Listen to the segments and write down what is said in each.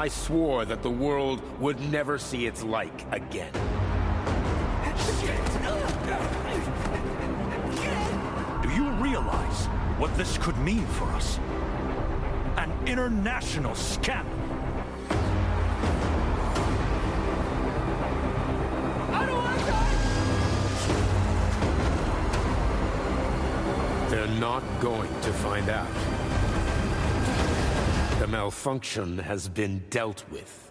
I swore that the world would never see its like again. Do you realize what this could mean for us? An international scandal. They're not going to find out. The malfunction has been dealt with.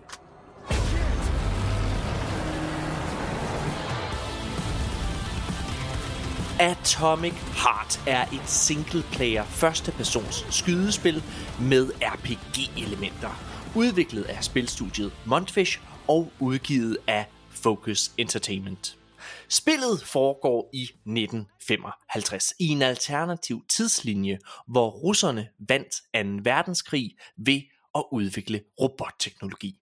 Atomic Heart er et single-player første-persons skydespil med RPG-elementer, udviklet af spilstudiet Montfish og udgivet af Focus Entertainment. Spillet foregår i 1955 i en alternativ tidslinje, hvor russerne vandt 2. verdenskrig ved at udvikle robotteknologi.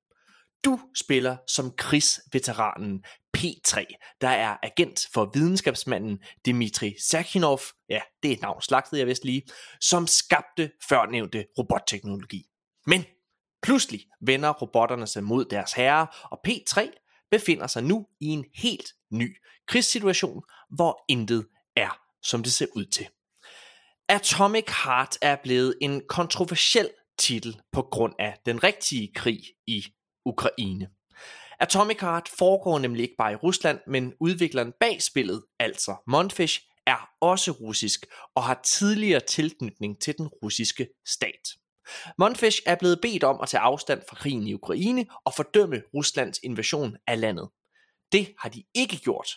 Du spiller som krigsveteranen P3, der er agent for videnskabsmanden Dmitri Sakhinov, ja, det er et navn slagtet jeg vist lige, som skabte førnævnte robotteknologi. Men pludselig vender robotterne sig mod deres herre, og P3 befinder sig nu i en helt ny krigssituation, hvor intet er, som det ser ud til. Atomic Heart er blevet en kontroversiel titel på grund af den rigtige krig i Ukraine. Atomic Heart foregår nemlig ikke bare i Rusland, men udvikleren bag spillet, altså Monfish, er også russisk og har tidligere tilknytning til den russiske stat. Monfish er blevet bedt om at tage afstand fra krigen i Ukraine og fordømme Ruslands invasion af landet. Det har de ikke gjort,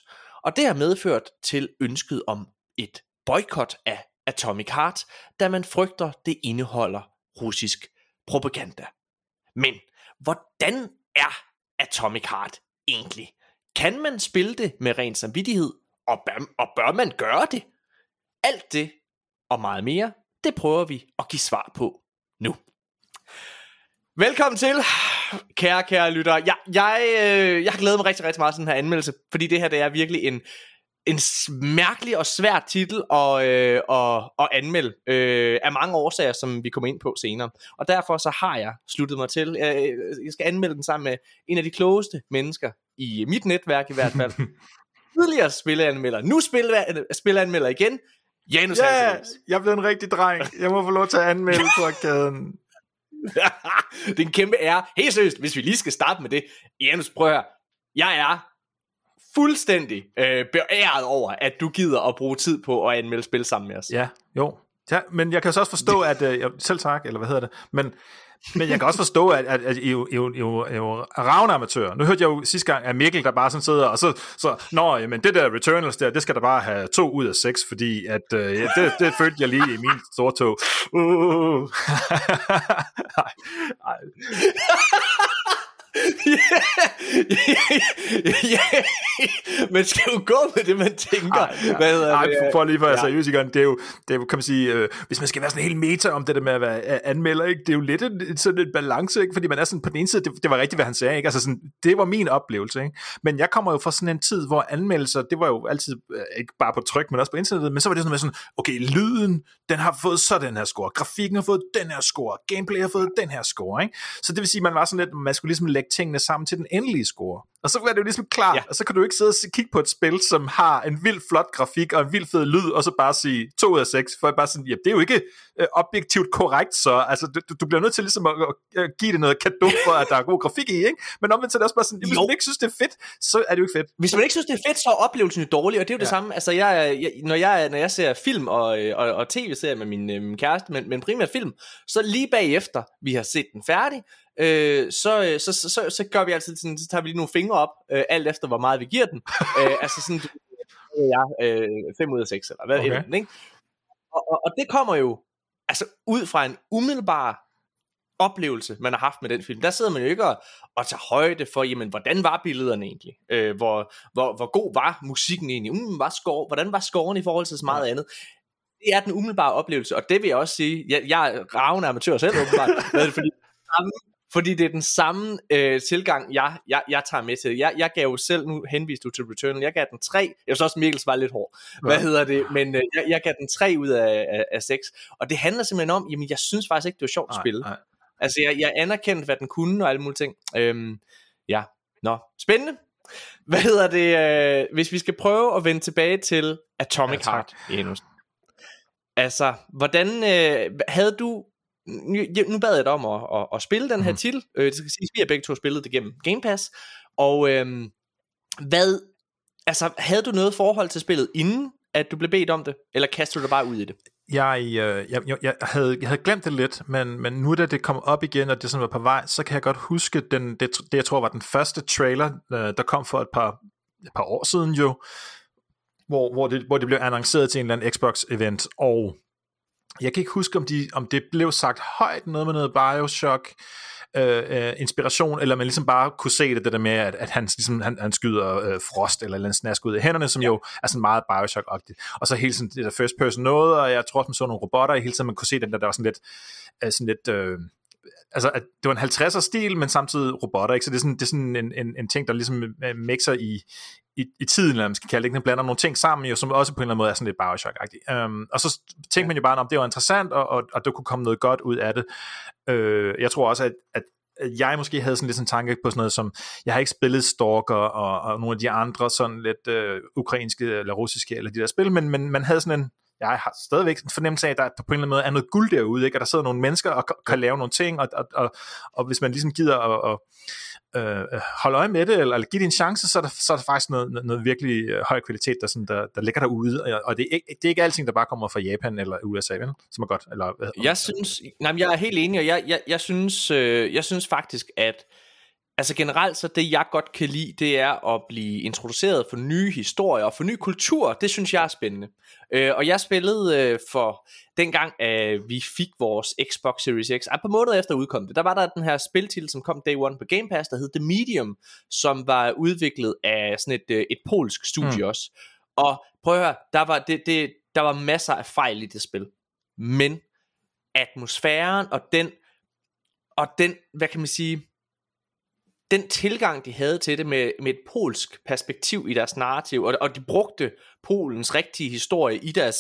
og det har medført til ønsket om et boykot af Atomic Heart, da man frygter, det indeholder russisk propaganda. Men hvordan er Atomic Heart egentlig? Kan man spille det med ren samvittighed, og bør, og bør man gøre det? Alt det og meget mere, det prøver vi at give svar på nu. Velkommen til, kære, kære lyttere. Jeg, jeg, øh, jeg har glædet mig rigtig, rigtig meget til den her anmeldelse, fordi det her det er virkelig en, en mærkelig og svær titel at, øh, at, at anmelde øh, af mange årsager, som vi kommer ind på senere. Og derfor så har jeg sluttet mig til, øh, jeg skal anmelde den sammen med en af de klogeste mennesker i mit netværk i hvert fald. Tidligere spilleanmelder, nu spilleanmelder igen, Janus Ja, yeah, jeg blevet en rigtig dreng. Jeg må få lov til at anmelde på arkaden. det er en kæmpe ære. Helt seriøst, hvis vi lige skal starte med det. Janus, prøv at. Jeg er fuldstændig øh, beæret over, at du gider at bruge tid på at anmelde spil sammen med os. Ja, jo. Ja, men jeg kan så også forstå, at... Øh, selv tak, eller hvad hedder det? Men, men jeg kan også forstå, at, at, at I, I, I, I, I, jo ravne amatører. Nu hørte jeg jo sidste gang, at Mikkel, der bare sådan sidder, og så, så Nå, jamen det der Returnals der, det skal der bare have to ud af seks, fordi at, øh, ja, det, det følte jeg lige i min store tog. Uh. Ej, ej yeah. man skal jo gå med det, man tænker. Ej, ja. Hvad hedder Ej, det? for lige for at være ja. seriøs igen, det er jo, det er jo, kan man sige, øh, hvis man skal være sådan helt meta om det der med at være anmelder, ikke? det er jo lidt en, sådan en balance, ikke? fordi man er sådan på den ene side, det, det var rigtigt, hvad han sagde, ikke? Altså sådan, det var min oplevelse, ikke? men jeg kommer jo fra sådan en tid, hvor anmeldelser, det var jo altid, øh, ikke bare på tryk, men også på internettet, men så var det sådan med sådan, okay, lyden, den har fået så den her score, grafikken har fået den her score, gameplay har fået den her score, ikke? så det vil sige, man var sådan lidt, man skulle ligesom lægge tingene sammen til den endelige score. Og så var det jo ligesom klart, ja. og så kan du ikke sidde og kigge på et spil, som har en vild flot grafik og en vild fed lyd, og så bare sige 2 ud af 6, for bare sådan, ja, det er jo ikke øh, objektivt korrekt, så altså, du, du bliver nødt til ligesom at, at give det noget kado for, at der er god grafik i, ikke? Men omvendt så er det også bare sådan, hvis man ikke synes, det er fedt, så er det jo ikke fedt. Hvis man ikke synes, det er fedt, så er oplevelsen jo dårlig, og det er jo det ja. samme, altså jeg, jeg, når, jeg, når jeg ser film og, og, og tv-serier med min, øh, min kæreste, men, men primært film, så lige bagefter, vi har set den færdig, øh, så, så, så, så, så gør vi altid sådan, så tager vi lige nogle fingre op, øh, alt efter hvor meget vi giver den. øh, altså sådan, ja, øh, 5 ud af 6, eller hvad okay. det, ikke? Og, og, og det kommer jo altså ud fra en umiddelbar oplevelse, man har haft med den film. Der sidder man jo ikke og, og tager højde for, jamen, hvordan var billederne egentlig? Øh, hvor, hvor, hvor god var musikken egentlig? Um, var score, hvordan var scoren i forhold til så meget ja. andet? Det er den umiddelbare oplevelse, og det vil jeg også sige, jeg, jeg er ravende amatør selv åbenbart, fordi fordi det er den samme øh, tilgang, jeg, jeg, jeg tager med til. Jeg, jeg gav jo selv, nu henviste du til Returnal, jeg gav den 3. Jeg synes også, Mikkels var lidt hård. Hvad ja. hedder det? Men øh, jeg, jeg gav den 3 ud af, af, af 6. Og det handler simpelthen om, jamen jeg synes faktisk ikke, det var sjovt at spille. Nej. Altså, jeg, jeg anerkendte, hvad den kunne og alle mulige ting. Øhm, ja, nå, spændende. Hvad hedder det, øh, hvis vi skal prøve at vende tilbage til Atomic Ja. Heart, Janus. Altså, hvordan øh, havde du... Nu bad jeg dig om at, at, at spille den her Mhm. titel. Øh, det skal siges, vi har begge to spillet det gennem Game Pass. Og øhm, hvad... Altså, havde du noget forhold til spillet inden, at du blev bedt om det? Eller kastede du dig bare ud i det? Jeg, øh, jeg, jeg, jeg, havde, jeg havde glemt det lidt, men, men nu da det kom op igen, og det sådan var på vej, så kan jeg godt huske den, det, det jeg tror var den første trailer, øh, der kom for et par, et par år siden jo, hvor, hvor, det, hvor det blev annonceret til en eller anden Xbox-event, og jeg kan ikke huske, om, de, om det blev sagt højt, noget med noget Bioshock, øh, øh, inspiration, eller man ligesom bare kunne se det, det der med, at, at han, ligesom, han, han skyder øh, frost eller en snask ud af hænderne, som ja. jo er sådan meget Bioshock-agtigt. Og så hele sådan det der first person noget, og jeg tror også, man så nogle robotter, i hele tiden man kunne se den der, der var sådan lidt, øh, sådan lidt øh, altså, at det var en 50'er stil, men samtidig robotter, ikke? Så det er sådan, det er sådan en, en, en ting, der ligesom øh, mixer i, i, i tiden, eller man skal kalde det, ikke? Den blander nogle ting sammen, jo, som også på en eller anden måde er sådan lidt Bioshock-agtigt. Um, og så tænkte man jo bare, om det var interessant, og, og, og der kunne komme noget godt ud af det. Uh, jeg tror også, at, at jeg måske havde sådan lidt en tanke på sådan noget som, jeg har ikke spillet Stalker og, og nogle af de andre sådan lidt øh, ukrainske eller russiske eller de der spil, men, men man havde sådan en, jeg har stadigvæk en fornemmelse af, at der, der på en eller anden måde er noget guld derude, ikke? at der sidder nogle mennesker og kan, lave nogle ting, og, og, og, og hvis man ligesom gider at, at at holde øje med det, eller, eller give det en chance, så er der, så er der faktisk noget, noget, virkelig øh, høj kvalitet, der, sådan, der, der ligger derude, og, det, er ikke, det er ikke alting, der bare kommer fra Japan eller USA, vel? som er godt. Eller, hvad- Jeg synes, nej, jeg er helt enig, og jeg, jeg, jeg, synes, øh, jeg synes faktisk, at altså generelt så det jeg godt kan lide, det er at blive introduceret for nye historier og for ny kultur. Det synes jeg er spændende. Øh, og jeg spillede øh, for dengang, øh, vi fik vores Xbox Series X, et par måneder efter udkom det, der var der den her spiltitel, som kom day one på Game Pass, der hed The Medium, som var udviklet af sådan et, øh, et polsk studie mm. også. Og prøv at høre, der var, det, det, der var masser af fejl i det spil. Men atmosfæren og den, og den, hvad kan man sige, den tilgang, de havde til det med, med et polsk perspektiv i deres narrativ, og, og de brugte Polens rigtige historie i deres,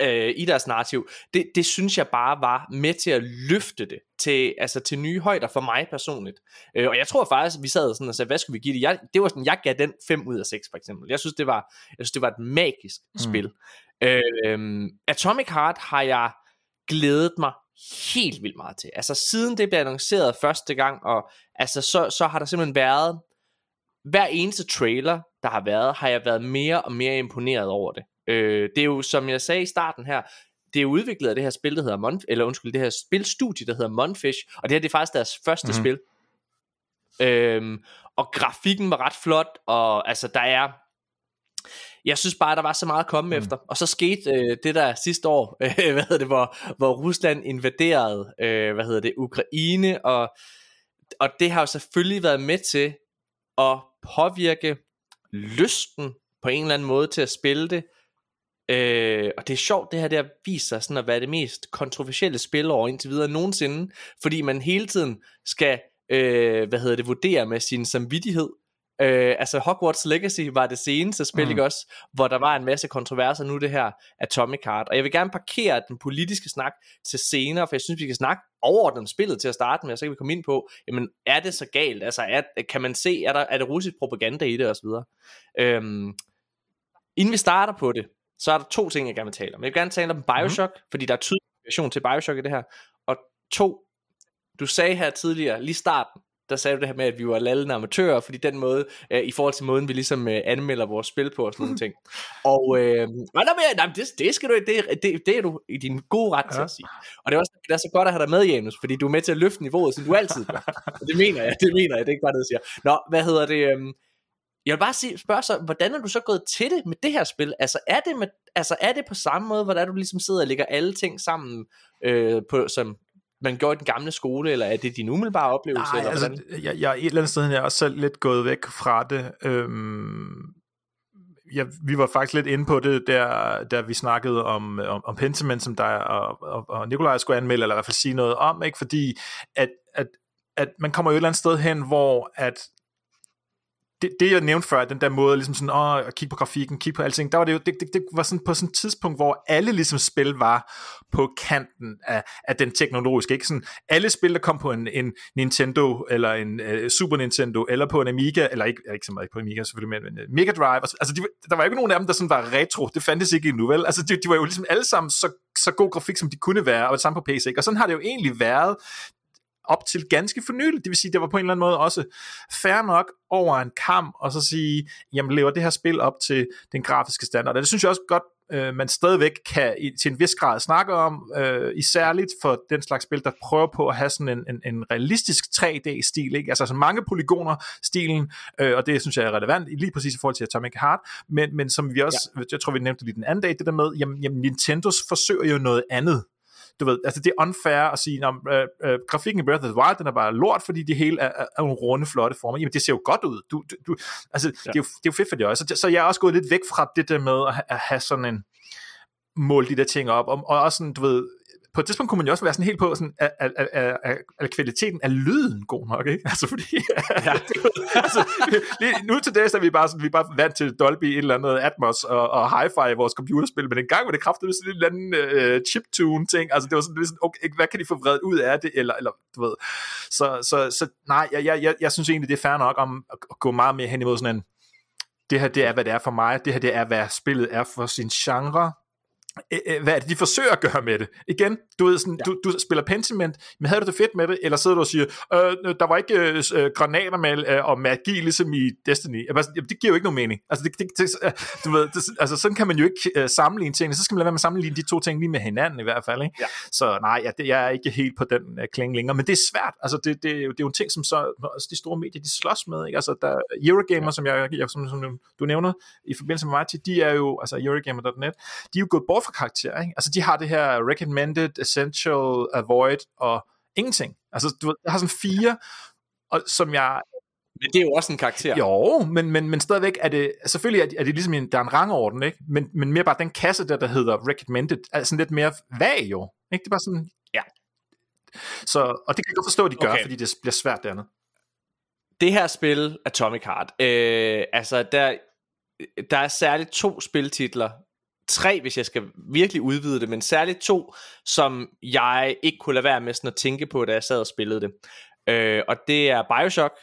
øh, i deres narrativ, det, det synes jeg bare var med til at løfte det til, altså til nye højder for mig personligt. Øh, og jeg tror faktisk, vi sad sådan og sagde, hvad skulle vi give det? Jeg, det var sådan, jeg gav den 5 ud af 6 for eksempel. Jeg synes, det var, jeg synes, det var et magisk mm. spil. Øh, Atomic Heart har jeg glædet mig helt vildt meget til. Altså siden det blev annonceret første gang, og altså så, så har der simpelthen været, hver eneste trailer, der har været, har jeg været mere og mere imponeret over det. Øh, det er jo, som jeg sagde i starten her, det er udviklet af det her spil, der hedder Mon eller undskyld, det her spilstudie, der hedder Monfish, og det her det er faktisk deres første mm-hmm. spil. Øhm, og grafikken var ret flot, og altså der er jeg synes bare, der var så meget at komme mm. efter. Og så skete øh, det der sidste år, øh, hvad hedder det, hvor, hvor Rusland invaderede, øh, hvad hedder det, Ukraine, og, og det har jo selvfølgelig været med til at påvirke lysten på en eller anden måde til at spille det. Øh, og det er sjovt, det her der viser sådan at være det mest kontroversielle spil over indtil videre nogensinde, fordi man hele tiden skal, øh, hvad hedder det, vurdere med sin samvittighed, Øh, altså Hogwarts Legacy var det seneste spil, mm. ikke også? Hvor der var en masse kontroverser, nu det her Atomic Heart. Og jeg vil gerne parkere den politiske snak til senere, for jeg synes, vi kan snakke overordnet spillet til at starte med, og så kan vi komme ind på, jamen, er det så galt? Altså, er, kan man se, er, der, er det russisk propaganda i det, og så videre? Øhm, inden vi starter på det, så er der to ting, jeg gerne vil tale om. Jeg vil gerne tale om Bioshock, mm. fordi der er tydelig relation til Bioshock i det her. Og to, du sagde her tidligere, lige starten, der sagde du det her med, at vi var lallende amatører, fordi den måde, øh, i forhold til måden, vi ligesom øh, anmelder vores spil på og sådan nogle ting. Og øh, nej, nej, nej, det, det, skal du, det, det, det er du i din gode ret ja. til at sige. Og det er også det er så godt at have dig med, Janus, fordi du er med til at løfte niveauet, som du altid gør. Og det mener jeg, det mener jeg, det er ikke bare det, jeg siger. Nå, hvad hedder det? Øh, jeg vil bare sige, spørge så, hvordan er du så gået til det med det her spil? Altså er det, med, altså, er det på samme måde, hvordan du ligesom sidder og lægger alle ting sammen, øh, på, som man gjorde i den gamle skole, eller er det din umiddelbare oplevelse? Nej, eller altså, jeg, jeg er et eller andet sted, jeg er også selv lidt gået væk fra det. Øhm, ja, vi var faktisk lidt inde på det, der, der vi snakkede om, om, om Pentiment, som der og, og, og Nikolaj skulle anmelde, eller i hvert fald sige noget om, ikke? fordi at, at, at man kommer jo et eller andet sted hen, hvor at det, det jeg nævnte før, den der måde ligesom sådan, åh, at kigge på grafikken, kigge på alting, der var det jo, det, det, det var sådan på sådan et tidspunkt, hvor alle ligesom spil var på kanten af, af den teknologiske, ikke sådan, alle spil, der kom på en, en Nintendo, eller en uh, Super Nintendo, eller på en Amiga, eller ikke, ikke så meget på Amiga selvfølgelig, men, men øh, Mega Drive, altså de, der var ikke nogen af dem, der sådan var retro, det fandtes ikke endnu, vel? Altså de, de var jo ligesom alle sammen så, så god grafik, som de kunne være, og det samme på PC, ikke? Og sådan har det jo egentlig været op til ganske fornyligt. Det vil sige, det var på en eller anden måde også fair nok over en kamp, og så sige, jamen lever det her spil op til den grafiske standard. Og det synes jeg også godt, øh, man stadigvæk kan i, til en vis grad snakke om, øh, isærligt for den slags spil, der prøver på at have sådan en, en, en realistisk 3D-stil, ikke? altså, altså mange polygoner-stilen, øh, og det synes jeg er relevant, lige præcis i forhold til Atomic Heart, men, men som vi også, ja. jeg tror vi nævnte lige den anden dag, det der med, jamen, jamen Nintendos forsøger jo noget andet, du ved, altså det er unfair at sige, at øh, øh, grafikken i Breath of the Wild, den er bare lort, fordi det hele er, er, er nogle runde, flotte former. Jamen, det ser jo godt ud. Du, du, du, altså, ja. det, er jo, det er jo fedt for det også. Så, så jeg er også gået lidt væk fra det der med at, at have sådan en mål de der ting op, og, og også sådan, du ved, på et tidspunkt kunne man jo også være sådan helt på, sådan, at, at, at, at, at kvaliteten af lyden god nok, ikke? Altså fordi, ja. altså, lige, nu til det, så er vi bare, sådan, vi er bare vant til Dolby, et eller andet Atmos og, og Hi-Fi i vores computerspil, men en gang var det kraftigt sådan en eller anden uh, chiptune ting, altså det var sådan, sådan okay, hvad kan de få vredet ud af det, eller, eller du ved, så, så, så nej, jeg, jeg, jeg, jeg synes egentlig, det er fair nok om at gå meget mere hen imod sådan en, det her det er, hvad det er for mig, det her det er, hvad spillet er for sin genre, hvad er det, de forsøger at gøre med det? Igen, du ved sådan, ja. du, du spiller Pentiment, men havde du det fedt med det, eller sidder du og siger, øh, der var ikke øh, granater med øh, og magi, ligesom i Destiny. Altså, det giver jo ikke nogen mening. Altså, det, det, det, du ved, det, altså sådan kan man jo ikke øh, sammenligne tingene. Så skal man lade være med at sammenligne de to ting lige med hinanden i hvert fald. Ikke? Ja. Så nej, ja, det, jeg er ikke helt på den øh, klinge længere, men det er svært. Altså, det, det, det, er jo en ting, som så også de store medier, de slås med. Ikke? Altså, der, Eurogamer, ja. som, jeg, jeg, som, som du nævner i forbindelse med mig til, de er jo, altså Eurogamer.net, de er jo gået bort fra karakter. Ikke? Altså, de har det her recommended, essential, avoid og ingenting. Altså, du ved, jeg har sådan fire, og, som jeg men det er jo også en karakter. Jo, men, men, men stadigvæk er det, selvfølgelig er det, er det ligesom en, der er en rangorden, ikke? Men, men mere bare den kasse der, der hedder recommended, er sådan lidt mere vag jo. Ikke? Det er bare sådan, ja. Så, og det kan jeg godt forstå, at de gør, okay. fordi det bliver svært dernede. Det her spil, Atomic Heart, øh, altså der, der er særligt to spiltitler, tre, hvis jeg skal virkelig udvide det, men særligt to, som jeg ikke kunne lade være med sådan at tænke på, da jeg sad og spillede det. Øh, og det er Bioshock,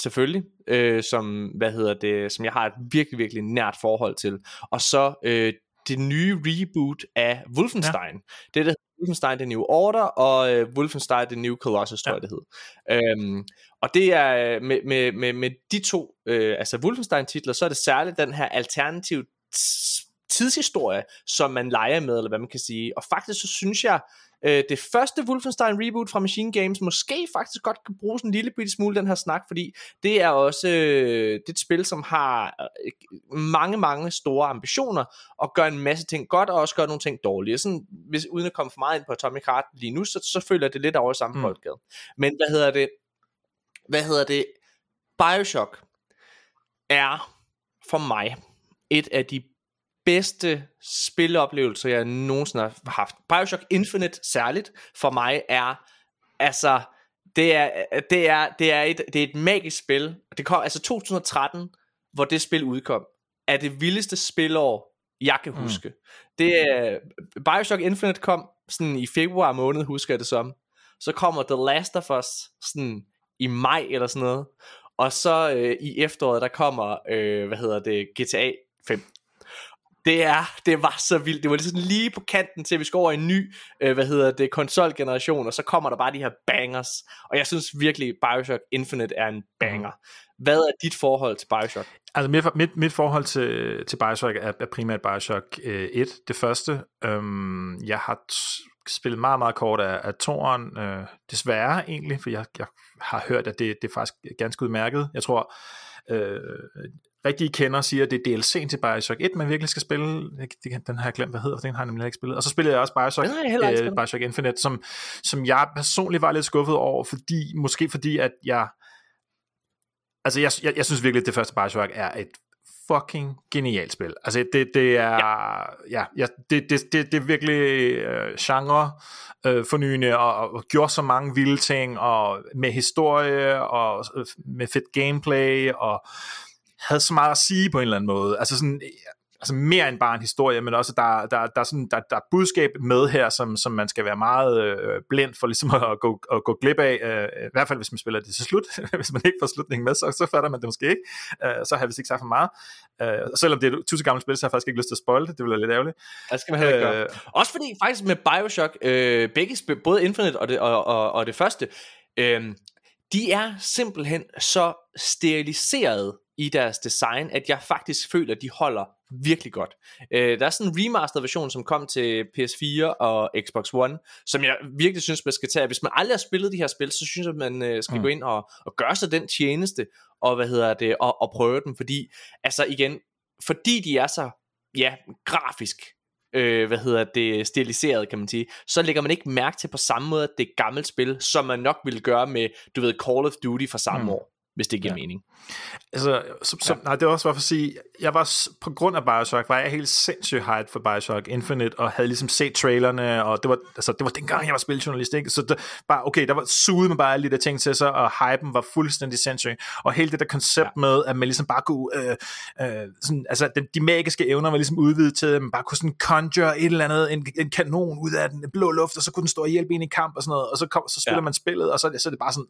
selvfølgelig, øh, som, hvad hedder det, som jeg har et virkelig, virkelig nært forhold til. Og så øh, det nye reboot af Wolfenstein. Ja. Det der Wolfenstein The New Order og øh, Wolfenstein The New Colossus, tror ja. jeg det hed. Øhm, og det er øh, med, med, med, med de to, øh, altså Wolfenstein titler, så er det særligt den her alternativ tidshistorie, som man leger med, eller hvad man kan sige. Og faktisk så synes jeg, øh, det første Wolfenstein reboot fra Machine Games måske faktisk godt kan bruge en lille bitte smule den her snak, fordi det er også øh, det er et spil, som har øh, mange, mange store ambitioner, og gør en masse ting godt, og også gør nogle ting dårlige. Sådan, hvis, uden at komme for meget ind på Atomic Heart lige nu, så, så føler jeg det lidt over samme mm. boldgade. Men hvad hedder det? Hvad hedder det? Bioshock er for mig et af de bedste spilleoplevelser, jeg nogensinde har haft. Bioshock Infinite særligt for mig er, altså, det er, det er, det er, et, det er et magisk spil. Det kom, altså 2013, hvor det spil udkom, er det vildeste spilår, jeg kan mm. huske. Mm. Det er, Bioshock Infinite kom sådan i februar måned, husker jeg det som. Så kommer The Last of Us sådan i maj eller sådan noget. Og så øh, i efteråret, der kommer, øh, hvad hedder det, GTA 5 det er, det var så vildt. Det var sådan lige på kanten til, at vi skal over i en ny, øh, hvad hedder det, konsolgeneration, og så kommer der bare de her bangers. Og jeg synes virkelig, Bioshock Infinite er en banger. Hvad er dit forhold til Bioshock? Altså mit, mit, mit forhold til, til Bioshock er, er primært Bioshock øh, 1, det første. Øhm, jeg har spillet meget, meget kort af, af toren, øh, desværre egentlig, for jeg, jeg har hørt, at det, det er faktisk ganske udmærket. Jeg tror, øh, rigtige kender siger, at det er DLC'en til Bioshock 1, man virkelig skal spille. Den har jeg glemt, hvad hedder, den har jeg nemlig ikke spillet. Og så spillede jeg også Bioshock, jeg øh, Bioshock Infinite, som, som jeg personligt var lidt skuffet over, fordi, måske fordi, at jeg, altså jeg, jeg, jeg synes virkelig, at det første Bioshock er et fucking genialt spil. Altså, det, det er, ja, ja, ja det, det, det, det er virkelig øh, genre øh, fornyende, og, og gjorde så mange vilde ting, og med historie, og øh, med fedt gameplay, og havde så meget at sige på en eller anden måde. Altså sådan, altså mere end bare en historie, men også der, der, der, er sådan, der, der er budskab med her, som, som man skal være meget øh, blind for ligesom at gå, at gå glip af, øh, i hvert fald hvis man spiller det til slut. hvis man ikke får slutningen med, så, så fatter man det måske ikke. Øh, så har vi ikke sagt for meget. Øh, selvom det er et tusind gammelt spil, så har jeg faktisk ikke lyst til at spoil det. Det ville være lidt ærgerligt. Det skal man heller ikke gøre. Øh, også fordi faktisk med Bioshock, øh, begge spil, både Infinite og det, og, og, og det første, øh, de er simpelthen så steriliseret i deres design, at jeg faktisk føler, at de holder virkelig godt. Øh, der er sådan en remastered version, som kom til PS4 og Xbox One, som jeg virkelig synes, man skal tage. Hvis man aldrig har spillet de her spil, så synes jeg, at man øh, skal mm. gå ind og, og gøre sig den tjeneste, og hvad hedder det, og, og prøve dem, fordi, altså igen, fordi de er så, ja, grafisk øh, hvad hedder det, stiliseret, kan man sige, så lægger man ikke mærke til på samme måde, at det er et gammelt spil, som man nok ville gøre med, du ved, Call of Duty fra samme mm. år hvis det giver ja. mening. Altså, så, så, ja. nej, det var også bare for at sige, jeg var på grund af Bioshock, var jeg helt sindssygt hyped for Bioshock Infinite, og havde ligesom set trailerne, og det var, altså, det var dengang, jeg var spiljournalist, ikke? så det, bare, okay, der var suget med bare alle de der ting til sig, og hypen var fuldstændig sindssyg, og hele det der koncept ja. med, at man ligesom bare kunne, øh, øh, sådan, altså, de, de magiske evner var ligesom udvidet til, at man bare kunne sådan conjure et eller andet, en, en kanon ud af den blå luft, og så kunne den stå og hjælpe en i kamp og sådan noget, og så, kom, så spiller ja. man spillet, og så, så er det bare sådan,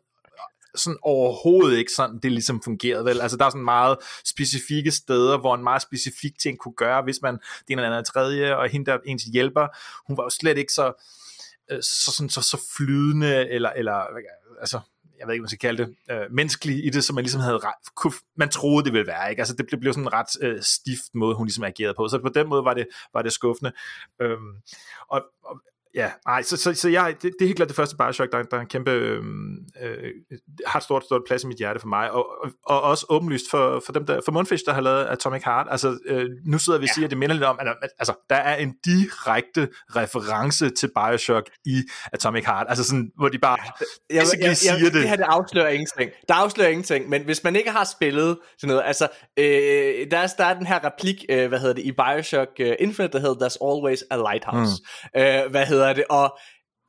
sådan overhovedet ikke sådan, det ligesom fungerede vel. Altså der er sådan meget specifikke steder, hvor en meget specifik ting kunne gøre, hvis man det ene eller andet tredje, og hende der ens hjælper, hun var jo slet ikke så, øh, så, sådan, så, så flydende, eller, eller altså, jeg ved ikke, hvad man skal kalde det, øh, menneskelig i det, som man ligesom havde ret, kunne, man troede, det ville være, ikke? Altså, det blev, blev sådan en ret øh, stift måde, hun ligesom agerede på, så på den måde var det, var det skuffende. Øhm, og, og Ja, nej, så, så, så jeg, det, det er helt klart det første Bioshock, der, der er en kæmpe, øhm, øh, har et stort, stort plads i mit hjerte for mig, og, og, og også åbenlyst for, for dem der, for Mundfish, der har lavet Atomic Heart, altså øh, nu sidder vi og ja. siger, at det minder lidt om, at, altså, der er en direkte reference til Bioshock i Atomic Heart, altså sådan, hvor de bare ja, jeg, jeg, jeg, siger jeg, det. Det her, det afslører ingenting, der afslører ingenting, men hvis man ikke har spillet sådan noget, altså, øh, der, er, der er den her replik, øh, hvad hedder det, i Bioshock uh, Infinite, der hedder, there's always a lighthouse, mm. øh, hvad hedder hedder det, og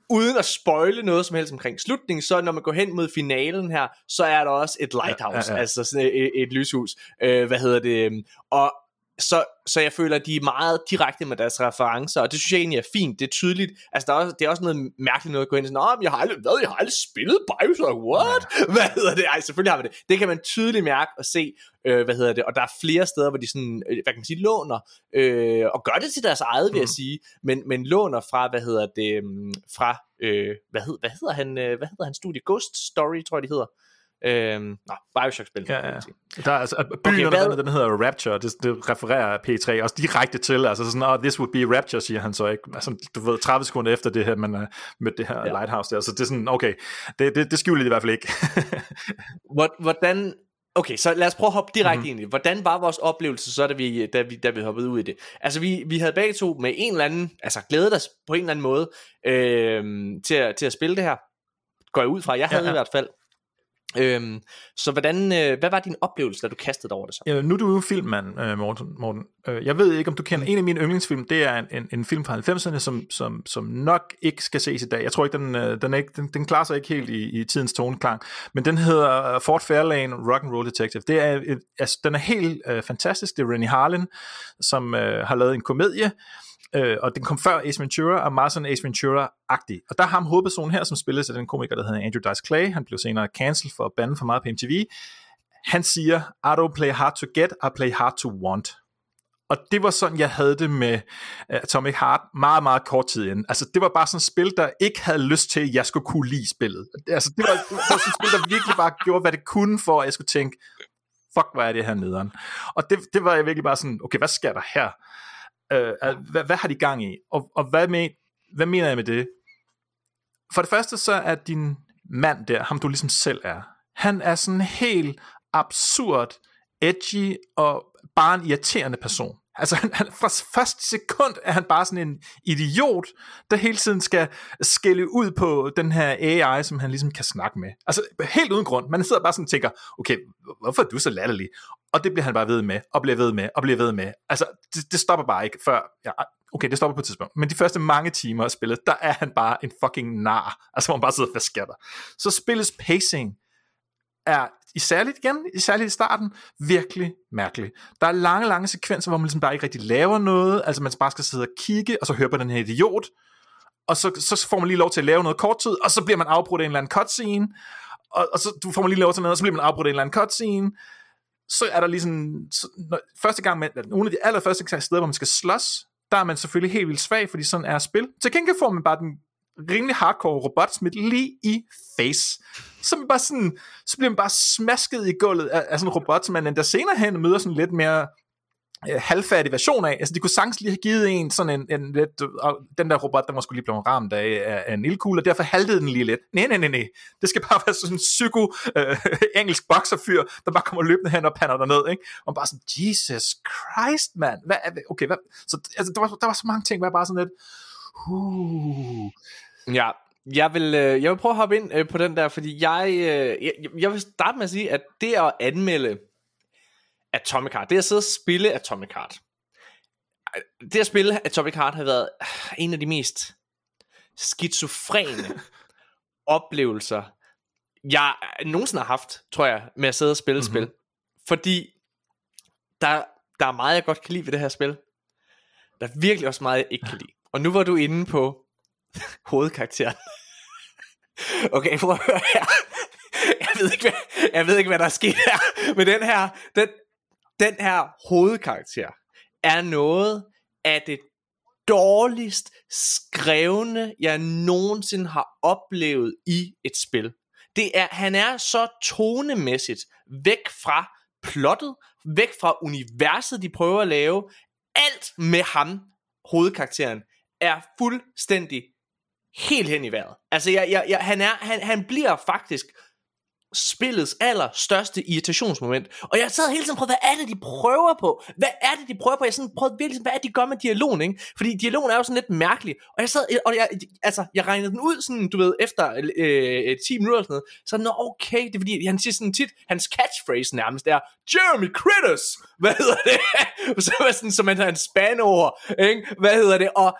uden at spoile noget som helst omkring slutningen, så når man går hen mod finalen her, så er der også et lighthouse, ja, ja, ja. altså sådan et, et, lyshus, øh, hvad hedder det, og så, så jeg føler, at de er meget direkte med deres referencer, og det synes jeg egentlig er fint, det er tydeligt, altså der er også, det er også noget mærkeligt noget at gå ind og sige, jeg har aldrig, hvad, jeg har aldrig spillet Bioshock, what? Ja. Hvad hedder det? Ej, selvfølgelig har vi det. Det kan man tydeligt mærke og se, øh, hvad hedder det, og der er flere steder, hvor de sådan, øh, hvad kan man sige, låner, øh, og gør det til deres eget, vil jeg mhm. sige, men, men låner fra, hvad hedder det, mm, fra, øh, hvad, hed, hvad hedder han, øh, hvad hedder han studie, Ghost Story, tror jeg, de hedder, Øhm, nå, Bioshock-spil. Ja, ja. Der er, altså, byen okay, den, den hedder Rapture, det, det refererer P3 også direkte til, altså sådan, oh, this would be Rapture, siger han så ikke, altså, du ved, 30 sekunder efter det her, man har mødt det her ja. Lighthouse der, så det er sådan, okay, det, det, det skjuler de i hvert fald ikke. Hvordan, Okay, så lad os prøve at hoppe direkte mm-hmm. ind i det. Hvordan var vores oplevelse så, da vi, da vi, da vi hoppede ud i det? Altså, vi, vi havde begge to med en eller anden, altså glædet os på en eller anden måde øh, til, at, til at spille det her. Går jeg ud fra, jeg havde ja, ja. i hvert fald. Øhm, så hvordan, øh, hvad var din oplevelse, da du kastede over det så? Ja, nu er du jo filmmand, øh, Morten. Morten. Øh, jeg ved ikke, om du kender en af mine yndlingsfilm. Det er en, en, en film fra 90'erne, som, som, som nok ikke skal ses i dag. Jeg tror ikke, den, øh, den, er ikke, den, den klarer sig ikke helt i, i tidens toneklang. Men den hedder Fort Fairlane Rock and Roll Detective. Det er, et, altså, den er helt øh, fantastisk. Det er Rennie Harlan, som øh, har lavet en komedie, øh, øh, og den kom før Ace Ventura, og meget sådan Ace Ventura-agtig. Og der har ham hovedpersonen her, som spilles af den komiker, der hedder Andrew Dice Clay, han blev senere cancelled for at bande for meget på MTV, han siger, I don't play hard to get, I play hard to want. Og det var sådan, jeg havde det med uh, Atomic Heart meget, meget kort tid inden. Altså, det var bare sådan et spil, der ikke havde lyst til, at jeg skulle kunne lide spillet. Altså, det var, det var sådan et spil, der virkelig bare gjorde, hvad det kunne for, at jeg skulle tænke, fuck, hvad er det her nederen. Og det, det var jeg virkelig bare sådan, okay, hvad sker der her? Øh, hvad, hvad har de gang i? Og, og hvad, med, hvad mener jeg med det? For det første så er din mand der, ham du ligesom selv er, han er sådan helt absurd, edgy og bare en irriterende person. Altså, han, han, fra første sekund er han bare sådan en idiot, der hele tiden skal skælde ud på den her AI, som han ligesom kan snakke med. Altså, helt uden grund. Man sidder bare sådan og tænker, okay, hvorfor er du så latterlig? Og det bliver han bare ved med, og bliver ved med, og bliver ved med. Altså, det, det stopper bare ikke før... Ja, okay, det stopper på et tidspunkt. Men de første mange timer af spillet, der er han bare en fucking nar. Altså, hvor man bare sidder og skatter. Så spillets pacing er i særligt igen, i særligt i starten, virkelig mærkelig. Der er lange, lange sekvenser, hvor man ligesom bare ikke rigtig laver noget, altså man bare skal sidde og kigge, og så høre på den her idiot, og så, så får man lige lov til at lave noget kort tid, og så bliver man afbrudt af en eller anden cutscene, og, og så du får man lige lov til noget, og så bliver man afbrudt af en eller anden cutscene, så er der lige så, når, første gang, man, nogle af de allerførste steder, hvor man skal slås, der er man selvfølgelig helt vildt svag, fordi sådan er spil. Til gengæld får man bare den rimelig hardcore robotsmit lige i face. Så, bare sådan, så bliver man bare smasket i gulvet af, af sådan en robot, som man endda senere hen møder sådan lidt mere øh, halvfærdig version af. Altså, de kunne sagtens lige have givet en sådan en, en lidt, øh, og den der robot, der måske lige blev ramt af, af, af en ildkugle, og derfor haltede den lige lidt. Nej, nej, nej, nej. Det skal bare være sådan en psyko øh, engelsk bokserfyr, der bare kommer løbende hen og pander der ned, ikke? Og bare sådan, Jesus Christ, mand. Hvad, okay, hvad? Så altså, der, var, der var så mange ting, hvor jeg bare sådan lidt, uh, Ja, jeg vil, øh, jeg vil prøve at hoppe ind øh, på den der, fordi jeg, øh, jeg, jeg vil starte med at sige, at det at anmelde Atomic Heart, det at sidde og spille Atomic Heart, det at spille Atomic Heart har været en af de mest skizofrene oplevelser, jeg nogensinde har haft, tror jeg, med at sidde og spille mm-hmm. spil. Fordi der, der er meget, jeg godt kan lide ved det her spil. Der er virkelig også meget, jeg ikke kan lide. Og nu var du inde på hovedkarakteren. okay, prøv at høre her. Jeg ved ikke, hvad, jeg ved ikke, hvad der er sket her. Men den her, den, den her hovedkarakter er noget af det dårligst skrevne, jeg nogensinde har oplevet i et spil. Det er, han er så tonemæssigt væk fra plottet, væk fra universet, de prøver at lave. Alt med ham, hovedkarakteren, er fuldstændig helt hen i vejret. Altså, jeg, jeg, jeg, han, er, han, han bliver faktisk spillets allerstørste irritationsmoment. Og jeg sad hele tiden på, hvad er det, de prøver på? Hvad er det, de prøver på? Jeg sådan prøvede virkelig, hvad er det, de gør med dialogen, ikke? Fordi dialogen er jo sådan lidt mærkelig. Og jeg sad, og jeg, altså, jeg regnede den ud sådan, du ved, efter øh, øh 10 minutter eller sådan noget. Så nå, okay, det er fordi, han siger sådan tit, hans catchphrase nærmest er, Jeremy Critters! Hvad hedder det? så var sådan, som han har en span over, ikke? Hvad hedder det? Og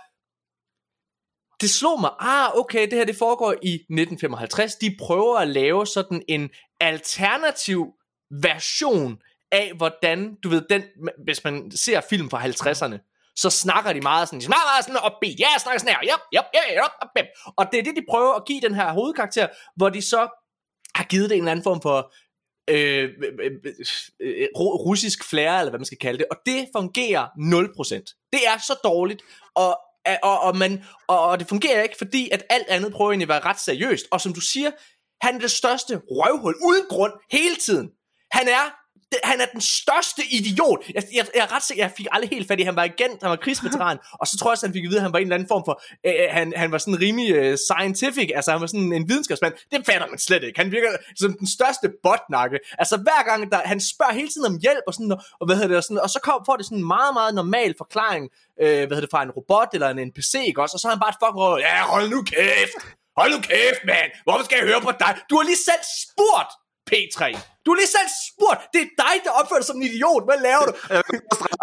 det slog mig, ah okay, det her det foregår i 1955, de prøver at lave sådan en alternativ version af hvordan, du ved, den, hvis man ser film fra 50'erne, så snakker de meget sådan, de snakker meget sådan opbeat, ja, snakker sådan her, yep, yep, yep, yep, yep. og det er det, de prøver at give den her hovedkarakter, hvor de så har givet det en eller anden form for øh, øh, øh, øh, øh russisk flair, eller hvad man skal kalde det, og det fungerer 0%. Det er så dårligt, og og, og, man, og, og det fungerer ikke, fordi at alt andet prøver egentlig at være ret seriøst. Og som du siger, han er det største røvhul, uden grund, hele tiden. Han er han er den største idiot. Jeg, jeg, jeg er ret sikker, jeg fik aldrig helt fat i, han var agent, han var krigsveteran, og så tror jeg også, han fik at vide, at han var en eller anden form for, øh, øh, han, han var sådan rimelig øh, scientific, altså han var sådan en videnskabsmand. Det fatter man slet ikke. Han virker som den største botnakke. Altså hver gang, der, han spørger hele tiden om hjælp, og, sådan, og, og hvad hedder det, og, sådan, og så kom, får det sådan en meget, meget normal forklaring, øh, hvad hedder det, fra en robot eller en NPC, ikke også? Og så er han bare et fucking råd, ja, hold nu kæft! Hold nu kæft, mand! Hvorfor skal jeg høre på dig? Du har lige selv spurgt P3. Du har lige selv spurgt. Det er dig, der opfører dig som en idiot. Hvad laver du?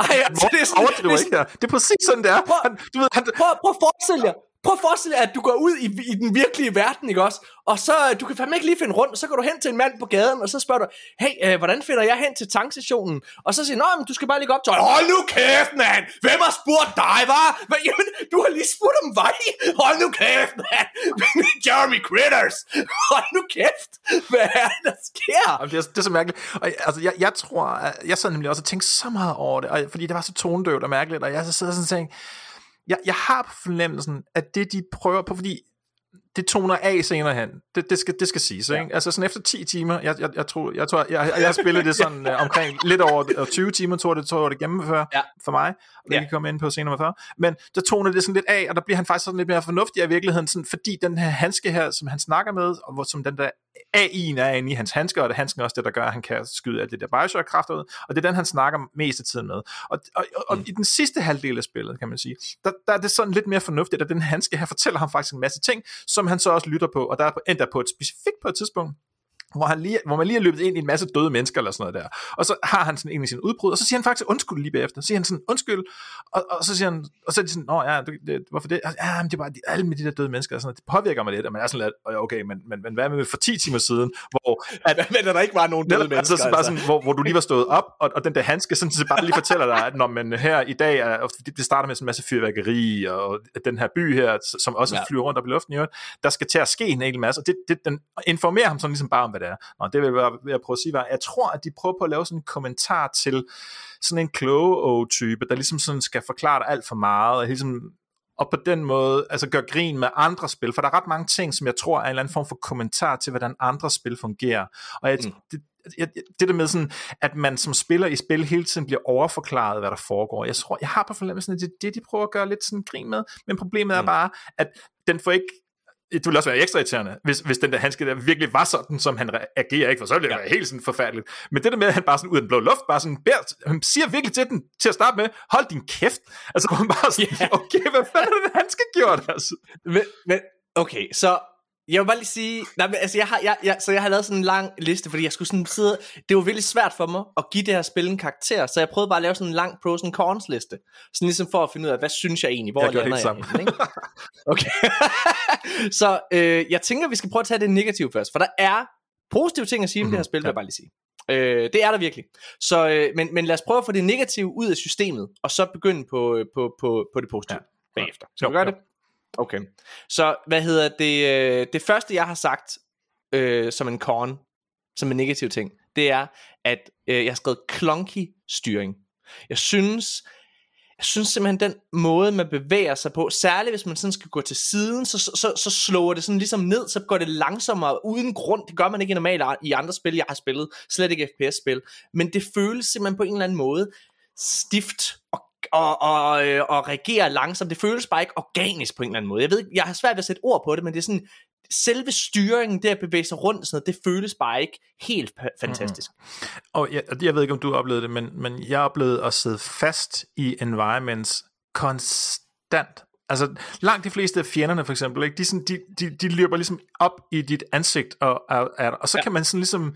Ej, altså, det, er sådan, det, er sådan, det er præcis sådan, det er. Han, du ved, han, prøv, prøv at forestille jer. Prøv at forestille dig, at du går ud i, i den virkelige verden, ikke også? Og så, øh, du kan fandme ikke lige finde rundt, så går du hen til en mand på gaden, og så spørger du, hey, øh, hvordan finder jeg hen til tankstationen? Og så siger han, du skal bare lige gå op til, hold nu kæft, mand! Hvem har spurgt dig, var? Men, jamen, du har lige spurgt om vej! Hold nu kæft, mand! Jeremy Critters! Hold nu kæft! Hvad er det, der sker? Jamen, det, er, det er så mærkeligt. Og, altså, jeg, jeg tror, jeg sad nemlig også og tænkte så meget over det, og, fordi det var så tonedøvt og mærkeligt, og jeg så sidder sådan og tænkte, jeg, jeg har på fornemmelsen, at det de prøver på, fordi det toner af senere hen. Det, det, skal, det skal siges, ja. ikke? Altså sådan efter 10 timer, jeg, jeg, jeg tror, jeg, tror, jeg, jeg har spillet det sådan uh, omkring lidt over 20 timer, tror jeg, det, tror jeg, det gennemfører ja. for mig, og det ja. kan komme ind på senere med Men der toner det sådan lidt af, og der bliver han faktisk sådan lidt mere fornuftig i virkeligheden, sådan, fordi den her handske her, som han snakker med, og hvor, som den der AI'en er inde i hans handsker, og det er handsken også det, der gør, at han kan skyde alt det der Bioshock-kræfter ud, og det er den, han snakker mest af tiden med. Og, og, og, og mm. i den sidste halvdel af spillet, kan man sige, der, der er det sådan lidt mere fornuftigt, at den handske her fortæller ham faktisk en masse ting, som han så også lytter på, og der er endda på et specifikt på et tidspunkt, hvor, han lige, hvor man lige er løbet ind i en masse døde mennesker eller sådan noget der. Og så har han sådan en af sine udbrud, og så siger han faktisk undskyld lige bagefter. Så siger han sådan, undskyld, og, og så siger han, og så er de sådan, nå ja, det, det, hvorfor det? Ja, men det er bare de, alle med de der døde mennesker, og sådan noget, det påvirker mig lidt, og man er sådan lidt, okay, men, men, men hvad med for 10 timer siden, hvor... At, men der ikke var nogen døde netop, mennesker, altså, så bare sådan, hvor, hvor du lige var stået op, og, og den der handske sådan, så bare lige fortæller dig, at når man her i dag, er, det starter med sådan en masse fyrværkeri, og den her by her, som også ja. flyver rundt op i luften, jo, der skal til at ske en hel masse, og det, det, den informerer ham sådan ligesom bare om, hvad det er. Nå, det vil var ved at prøve at sige, var, jeg tror, at de prøver på at lave sådan en kommentar til sådan en kloge type der ligesom sådan skal forklare dig alt for meget, og ligesom og på den måde altså gør grin med andre spil, for der er ret mange ting, som jeg tror er en eller anden form for kommentar til, hvordan andre spil fungerer. Og jeg, mm. det, det, det der med sådan, at man som spiller i spil hele tiden bliver overforklaret, hvad der foregår. Jeg tror, jeg har på fornemmelsen, at det er det, de prøver at gøre lidt sådan grin med, men problemet mm. er bare, at den får ikke det ville også være ekstra irriterende, hvis, hvis den der handske der virkelig var sådan, som han agerer, ikke? For så ville det ja. være helt sådan forfærdeligt. Men det der med, at han bare sådan ud af den blå luft, bare sådan beder, han siger virkelig til den, til at starte med, hold din kæft. Altså, man bare sådan, ja. okay, hvad fanden er det, han skal gjort, altså? Men, men, okay, så jeg vil bare lige sige, nej, men altså jeg har, jeg, jeg, så jeg har lavet sådan en lang liste, fordi jeg skulle sådan sidde, det var virkelig svært for mig at give det her spil en karakter, så jeg prøvede bare at lave sådan en lang pros and cons liste, sådan ligesom for at finde ud af, hvad synes jeg egentlig, hvor jeg lander jeg henne, ikke? Okay, så øh, jeg tænker, vi skal prøve at tage det negative først, for der er positive ting at sige om mm, det her spil, vil jeg bare lige sige. Øh, det er der virkelig. Så, øh, men, men lad os prøve at få det negative ud af systemet, og så begynde på, øh, på, på, på det positive ja. bagefter. Skal vi gøre det? Okay. Så hvad hedder det? Øh, det første jeg har sagt øh, som en con, som en negativ ting, det er, at øh, jeg har skrevet clunky styring. Jeg synes, jeg synes simpelthen den måde man bevæger sig på, særligt hvis man sådan skal gå til siden, så, så, så slår det sådan ligesom ned, så går det langsommere uden grund. Det gør man ikke normalt i andre spil, jeg har spillet, slet ikke FPS-spil. Men det føles simpelthen på en eller anden måde stift og og, og, øh, og reagere langsomt. Det føles bare ikke organisk på en eller anden måde. Jeg ved jeg har svært ved at sætte ord på det, men det er sådan, selve styringen, det at bevæge sig rundt, sådan noget, det føles bare ikke helt fantastisk. Mm. Og jeg, jeg ved ikke, om du oplevede det, men, men jeg oplevede at sidde fast i environments konstant Altså, langt de fleste af fjenderne, for eksempel, ikke? De, sådan, de, de, de løber ligesom op i dit ansigt, og, og, og så ja. kan man sådan ligesom,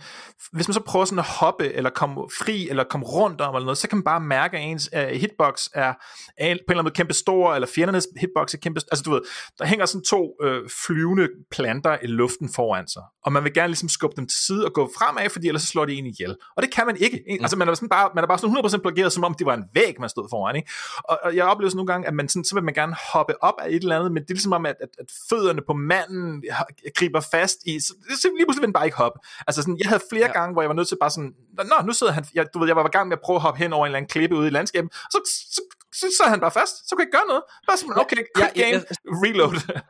hvis man så prøver sådan at hoppe, eller komme fri, eller komme rundt om, eller noget, så kan man bare mærke, at ens uh, hitbox er, er på en eller anden måde kæmpe stor, eller fjendernes hitbox er kæmpe Altså, du ved, der hænger sådan to øh, flyvende planter i luften foran sig, og man vil gerne ligesom skubbe dem til side og gå fremad, fordi ellers så slår de en ihjel. Og det kan man ikke. Mm. Altså, man er, sådan bare, man er bare sådan 100% blokeret, som om det var en væg, man stod foran, ikke? Og, og jeg oplever sådan nogle gange, at man sådan, så vil man gerne hoppe hoppe op af et eller andet, men det er ligesom om, at, at, at fødderne på manden griber fast i, så det lige pludselig vil bare ikke hoppe. Altså sådan, jeg havde flere ja. gange, hvor jeg var nødt til bare sådan, nå, nu sidder han, jeg, du ved, jeg var i gang med at prøve at hoppe hen over en eller anden klippe ude i landskabet, så, så, så, så han bare fast, så kunne jeg ikke gøre noget. Bare sådan, okay, quick ja, game, ja, reload.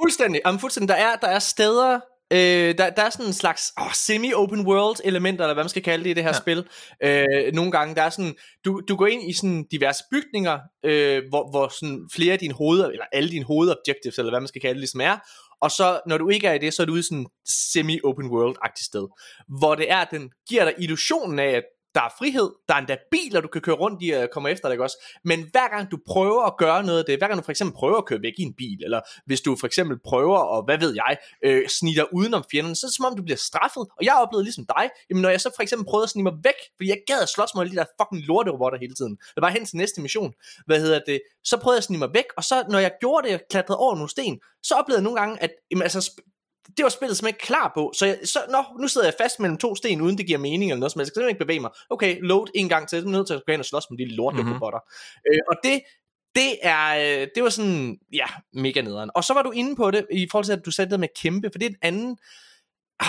Fuldstændig, um, fuldstændig. Der er, der er steder, Øh, der, der er sådan en slags oh, semi-open world elementer, eller hvad man skal kalde det i det her ja. spil. Øh, nogle gange, der er sådan, du, du går ind i sådan diverse bygninger, øh, hvor, hvor sådan flere af dine hoveder, eller alle dine hovedobjectives, eller hvad man skal kalde det, ligesom er, og så når du ikke er i det, så er du ude i sådan semi-open world-agtigt sted, hvor det er, at den giver dig illusionen af, at der er frihed, der er endda biler, du kan køre rundt i øh, og komme efter dig også. Men hver gang du prøver at gøre noget af det, hver gang du for eksempel prøver at køre væk i en bil, eller hvis du for eksempel prøver at, hvad ved jeg, øh, snige dig udenom fjenden, så er det som om du bliver straffet. Og jeg oplevede ligesom dig, jamen når jeg så for eksempel prøvede at snige mig væk, fordi jeg gad at slås med de der fucking lorterobotter hele tiden. Det var hen til næste mission. Hvad hedder det? Så prøvede jeg at snige mig væk, og så når jeg gjorde det, jeg klatrede over nogle sten, så oplevede jeg nogle gange, at jamen, altså, det var spillet simpelthen ikke klar på, så, jeg, så nå, nu sidder jeg fast mellem to sten, uden det giver mening eller noget som helst, jeg skal simpelthen ikke bevæge mig. Okay, load en gang til, så er nødt til at gå ind og slås med de lorte mm-hmm. robotter. Øh, og det, det er, øh, det var sådan, ja, mega nederen. Og så var du inde på det, i forhold til, at du satte det med kæmpe, for det er et andet, ah,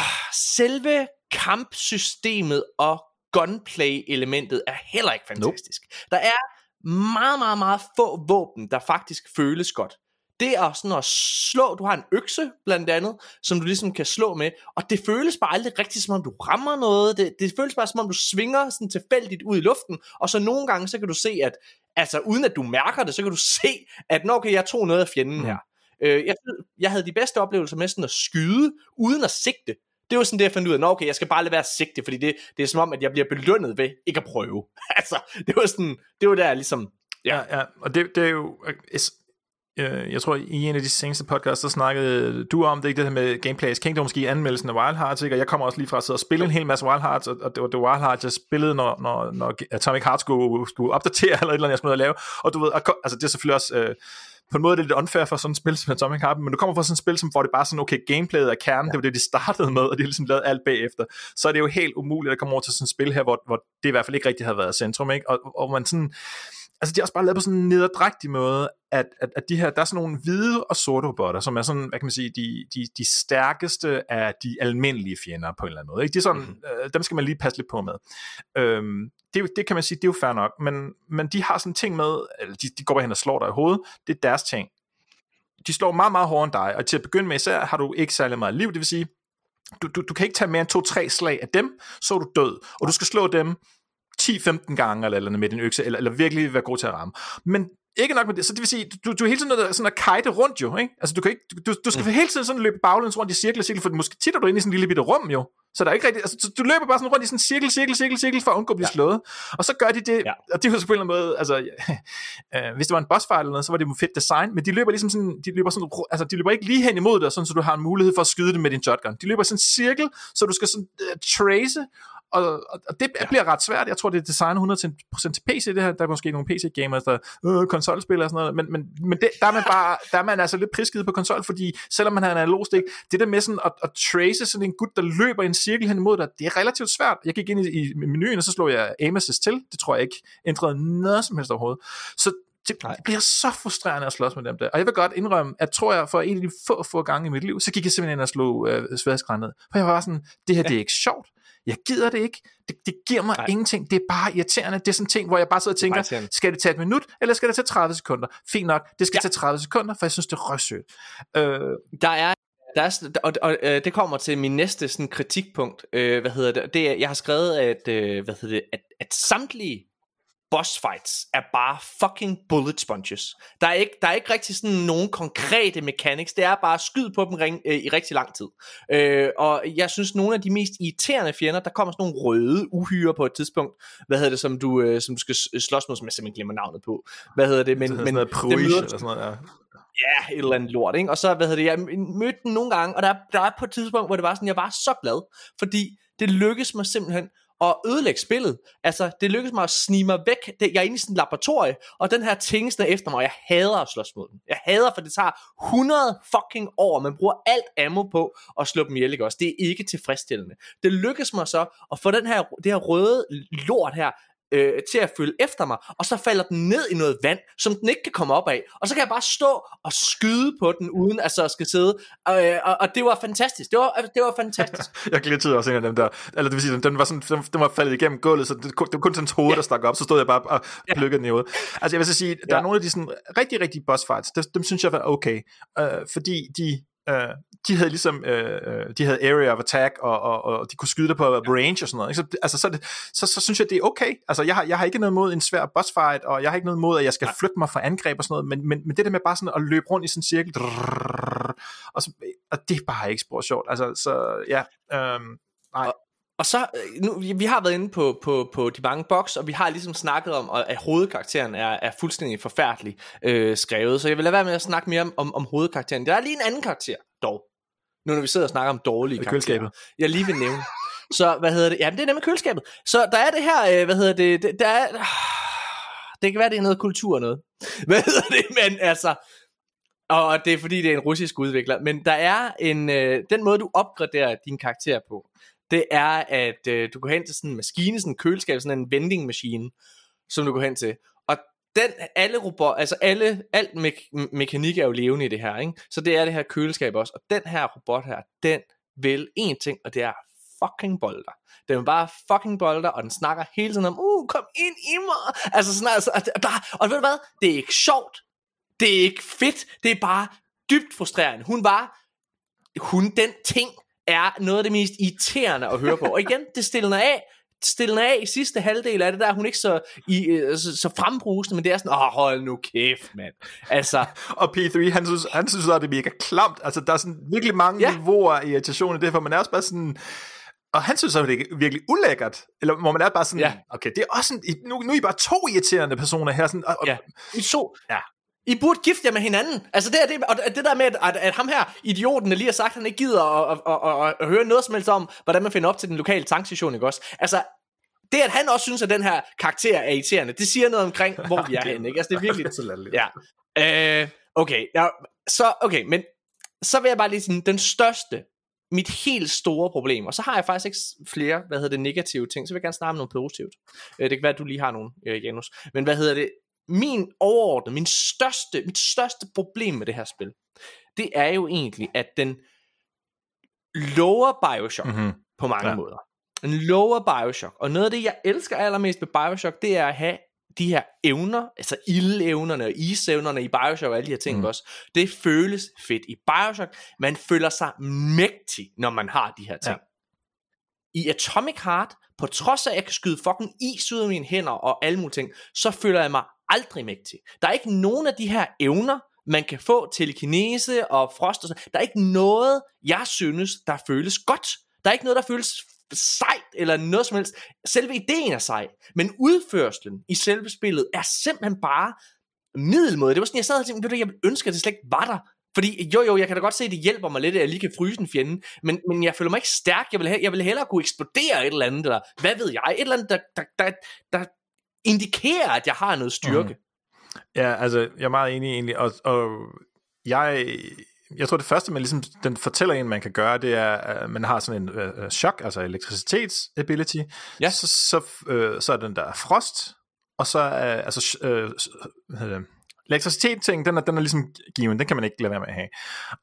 selve kampsystemet og gunplay-elementet er heller ikke fantastisk. Nope. Der er meget, meget, meget få våben, der faktisk føles godt det er sådan at slå, du har en økse blandt andet, som du ligesom kan slå med, og det føles bare aldrig rigtigt, som om du rammer noget, det, det føles bare som om du svinger sådan tilfældigt ud i luften, og så nogle gange, så kan du se, at altså uden at du mærker det, så kan du se, at når okay, jeg tog noget af fjenden mm. her. Øh, jeg, jeg havde de bedste oplevelser med sådan at skyde, uden at sigte. Det var sådan det, jeg fandt ud af. Nå, okay, jeg skal bare lade være sigte, fordi det, det er som om, at jeg bliver belønnet ved ikke at prøve. altså, det var sådan, det var der ligesom, Ja, ja, og det, det er jo... Øh, jeg tror, i en af de seneste podcasts, så snakkede du om det, ikke det her med Gameplay Kingdom, måske i anmeldelsen af Wild Hearts, ikke? og jeg kommer også lige fra at sidde og spille en hel masse Wild Hearts, og det var det Wild Hearts, jeg spillede, når, når, når Atomic Heart skulle, skulle opdatere, eller et eller andet, jeg skulle at lave, og du ved, altså det er selvfølgelig også... Øh, på en måde det er lidt unfair for sådan et spil som Atomic Heart, men du kommer fra sådan et spil, som hvor det bare sådan, okay, gameplayet er kernen, ja. det var det, de startede med, og de har ligesom lavet alt bagefter. Så er det jo helt umuligt at komme over til sådan et spil her, hvor, hvor det i hvert fald ikke rigtig har været centrum, ikke? Og, og man sådan, altså de har også bare lavet på sådan en nederdrægtig måde, at, at, at de her, der er sådan nogle hvide og sorte robotter, som er sådan, hvad kan man sige, de, de, de stærkeste af de almindelige fjender på en eller anden måde. Ikke? De er sådan, mm. øh, dem skal man lige passe lidt på med. Øhm, det, det kan man sige, det er jo fair nok, men, men de har sådan ting med, eller de, de går bare hen og slår dig i hovedet, det er deres ting. De slår meget, meget hårdere end dig, og til at begynde med især har du ikke særlig meget liv, det vil sige, du, du, du kan ikke tage mere end to-tre slag af dem, så er du død, og du skal slå dem 10-15 gange eller, eller med din økse, eller, eller virkelig være god til at ramme. Men ikke nok med det, så det vil sige, du, du er hele tiden nødt sådan at kite rundt jo, ikke? Altså du, kan ikke, du, du skal mm. hele tiden sådan løbe baglæns rundt i cirkel cirkel, for måske tit er du inde i sådan en lille bitte rum jo. Så der er ikke rigtig, altså du løber bare sådan rundt i sådan en cirkel, cirkel, cirkel, cirkel, for at undgå at blive ja. slået. Og så gør de det, ja. og det var så på en eller anden måde, altså, øh, hvis det var en boss fight eller noget, så var det fedt design, men de løber ligesom sådan, de løber sådan, altså de løber ikke lige hen imod dig, sådan så du har en mulighed for at skyde det med din shotgun. De løber sådan en cirkel, så du skal sådan uh, trace, og, og det ja. bliver ret svært. Jeg tror, det er designet 100% til PC, det her. Der er måske nogle PC-gamers, der øh, konsolspiller og sådan noget, men, men, men det, der er man bare, der er man altså lidt prisgivet på konsol, fordi selvom man har en analog stik, det der med sådan at, at trace sådan en gut, der løber i en cirkel hen imod dig, det er relativt svært. Jeg gik ind i, i menuen, og så slog jeg aim assist til. Det tror jeg ikke ændrede noget som helst overhovedet. Så det, det bliver så frustrerende at slås med dem der. Og jeg vil godt indrømme, at tror jeg for en af de få, få gange i mit liv, så gik jeg simpelthen ind og slog øh, sværhedsgrad ned. For jeg var sådan, det her ja. det er ikke sjovt. Jeg gider det ikke. Det, det giver mig Nej. ingenting. Det er bare irriterende. Det er sådan en ting, hvor jeg bare sidder og tænker, skal det tage et minut, eller skal det tage 30 sekunder? Fint nok, det skal ja. tage 30 sekunder, for jeg synes, det er røvsødt. Øh, der er der er, og, og, og øh, det kommer til min næste sådan, kritikpunkt. Øh, hvad hedder det? det er, jeg har skrevet, at, øh, hvad hedder det, at, at samtlige boss fights er bare fucking bullet sponges. Der er ikke, der er ikke rigtig sådan nogen konkrete mechanics. Det er bare skyd på dem ring, øh, i rigtig lang tid. Øh, og jeg synes, nogle af de mest irriterende fjender, der kommer sådan nogle røde uhyre på et tidspunkt. Hvad hedder det, som du, øh, som du skal slås med, som jeg simpelthen glemmer navnet på. Hvad hedder det? Men, det men, noget Pruish, eller sådan noget, ja. Ja, et eller andet lort, ikke? Og så, hvad hedder det, jeg mødte den nogle gange, og der, der er på et tidspunkt, hvor det var sådan, jeg var så glad, fordi det lykkedes mig simpelthen og ødelægge spillet. Altså, det lykkedes mig at snige mig væk. Det, jeg er inde i sådan en laboratorie, og den her ting efter mig, og jeg hader at slås mod den. Jeg hader, for det tager 100 fucking år. Man bruger alt ammo på at slå dem ihjel, ikke også? Det er ikke tilfredsstillende. Det lykkedes mig så at få den her, det her røde lort her øh, til at følge efter mig, og så falder den ned i noget vand, som den ikke kan komme op af, og så kan jeg bare stå og skyde på den, uden at så skal sidde, øh, og, og det var fantastisk, det var, det var fantastisk. jeg glitchede også en af dem der, eller det vil sige, den, den var, sådan, den, den var faldet igennem gulvet, så det, det var kun sådan hoved, ja. der stak op, så stod jeg bare og plukkede ja. den i hovedet. Altså jeg vil så sige, der ja. er nogle af de sådan rigtig, rigtig boss fights, dem, dem synes jeg var okay, øh, fordi de øh, de havde ligesom, øh, øh, de havde area of attack, og, og, og de kunne skyde dig på range og sådan noget. Ikke? Så, altså, så, det, så, så synes jeg, det er okay. Altså, jeg har, jeg har ikke noget mod en svær boss fight, og jeg har ikke noget mod, at jeg skal Nej. flytte mig fra angreb og sådan noget, men, men, men det der med bare sådan at løbe rundt i sådan en cirkel, og, så, og det er bare ikke spor sjovt. Altså, så ja, øh, nej. Og, og så, øh, nu, vi har været inde på, på, på de mange boks, og vi har ligesom snakket om, at hovedkarakteren er, er fuldstændig forfærdelig øh, skrevet, så jeg vil lade være med at snakke mere om, om, om hovedkarakteren. Der er lige en anden karakter, dog, nu når vi sidder og snakker om dårlige karakterer. Køleskabet. Jeg lige vil nævne. Så, hvad hedder det? Jamen, det er nemlig køleskabet. Så der er det her, øh, hvad hedder det, det der er, det kan være, det er noget kultur noget. Hvad hedder det? Men altså, og det er fordi, det er en russisk udvikler, men der er en, øh, den måde, du opgraderer din karakter på, det er, at øh, du går hen til sådan en maskine, sådan en køleskab, sådan en vending machine, som du går hen til. Og den, alle robot, altså alle, alt me- mekanik er jo levende i det her, ikke? Så det er det her køleskab også. Og den her robot her, den vil én ting, og det er fucking bolder. Den vil bare fucking bolder, og den snakker hele tiden om, uh, kom ind i mig. Altså sådan, altså, altså bare, og ved du hvad? Det er ikke sjovt. Det er ikke fedt. Det er bare dybt frustrerende. Hun var, hun den ting, er noget af det mest irriterende at høre på. Og igen, det stiller af stille af i sidste halvdel af det, der er hun ikke så, i, øh, så, så frembrusende, men det er sådan, åh, hold nu kæft, mand. Altså, Og P3, han synes, han synes at det er mega klamt. Altså, der er sådan virkelig mange Ja. niveauer af irritation i det, for man er også bare sådan... Og han synes, at det er virkelig ulækkert. Eller hvor man er bare sådan, Ja. okay, det er også en, nu, nu er I bare to irriterende personer her. Sådan, og, ja. I så, Ja. I burde gifte jer med hinanden. Altså det, er det, og det der med, at, at, ham her, idioten, lige har sagt, at han ikke gider at, at, at, at, høre noget som helst om, hvordan man finder op til den lokale tankstation, ikke også? Altså, det at han også synes, at den her karakter er irriterende, det siger noget omkring, hvor vi er henne, ikke? Altså det er virkelig... Ja. Øh, okay, ja, så, okay, men så vil jeg bare lige sige, den største, mit helt store problem, og så har jeg faktisk ikke flere, hvad hedder det, negative ting, så vil jeg gerne snakke om noget positivt. Øh, det kan være, at du lige har nogle, øh, Janus. Men hvad hedder det, min overordnede, min største, mit største problem med det her spil, det er jo egentlig, at den lower Bioshock Mm-hmm. på mange ja. Måder. En lower Bioshock. Og noget af det, jeg elsker allermest ved Bioshock, det er at have de her evner, altså ildevnerne og isevnerne i Bioshock og alle de her ting Mm. også. Det føles fedt i Bioshock. Man føler sig mægtig, når man har de her ting. Ja. I Atomic Heart, på trods af, at jeg kan skyde fucking is ud af mine hænder og alle mulige ting, så føler jeg mig aldrig mægtig. Der er ikke nogen af de her evner, man kan få telekinese og frost og sådan. Der er ikke noget, jeg synes, der føles godt. Der er ikke noget, der føles sejt eller noget som helst. Selve ideen er sej, men udførselen i selve spillet er simpelthen bare middelmåde. Det var sådan, jeg sad og tænkte, ved du, jeg ønsker, ønske, at det slet ikke var der. Fordi jo jo, jeg kan da godt se, at det hjælper mig lidt, at jeg lige kan fryse en fjende, men, men jeg føler mig ikke stærk. Jeg vil, jeg vil hellere kunne eksplodere et eller andet, eller hvad ved jeg, et eller andet, der, der, der, der indikerer, at jeg har noget styrke. Mm. Ja, altså, jeg er meget enig egentlig, og, og jeg, jeg tror det første, man ligesom, den fortæller en, man kan gøre, det er, at man har sådan en uh, chok, altså elektricitets-ability, Ja. så, så, uh, så er den der frost, og så er, altså, uh, hvad hedder det, elektricitet-ting, den er, den er ligesom given, den kan man ikke lade være med at have.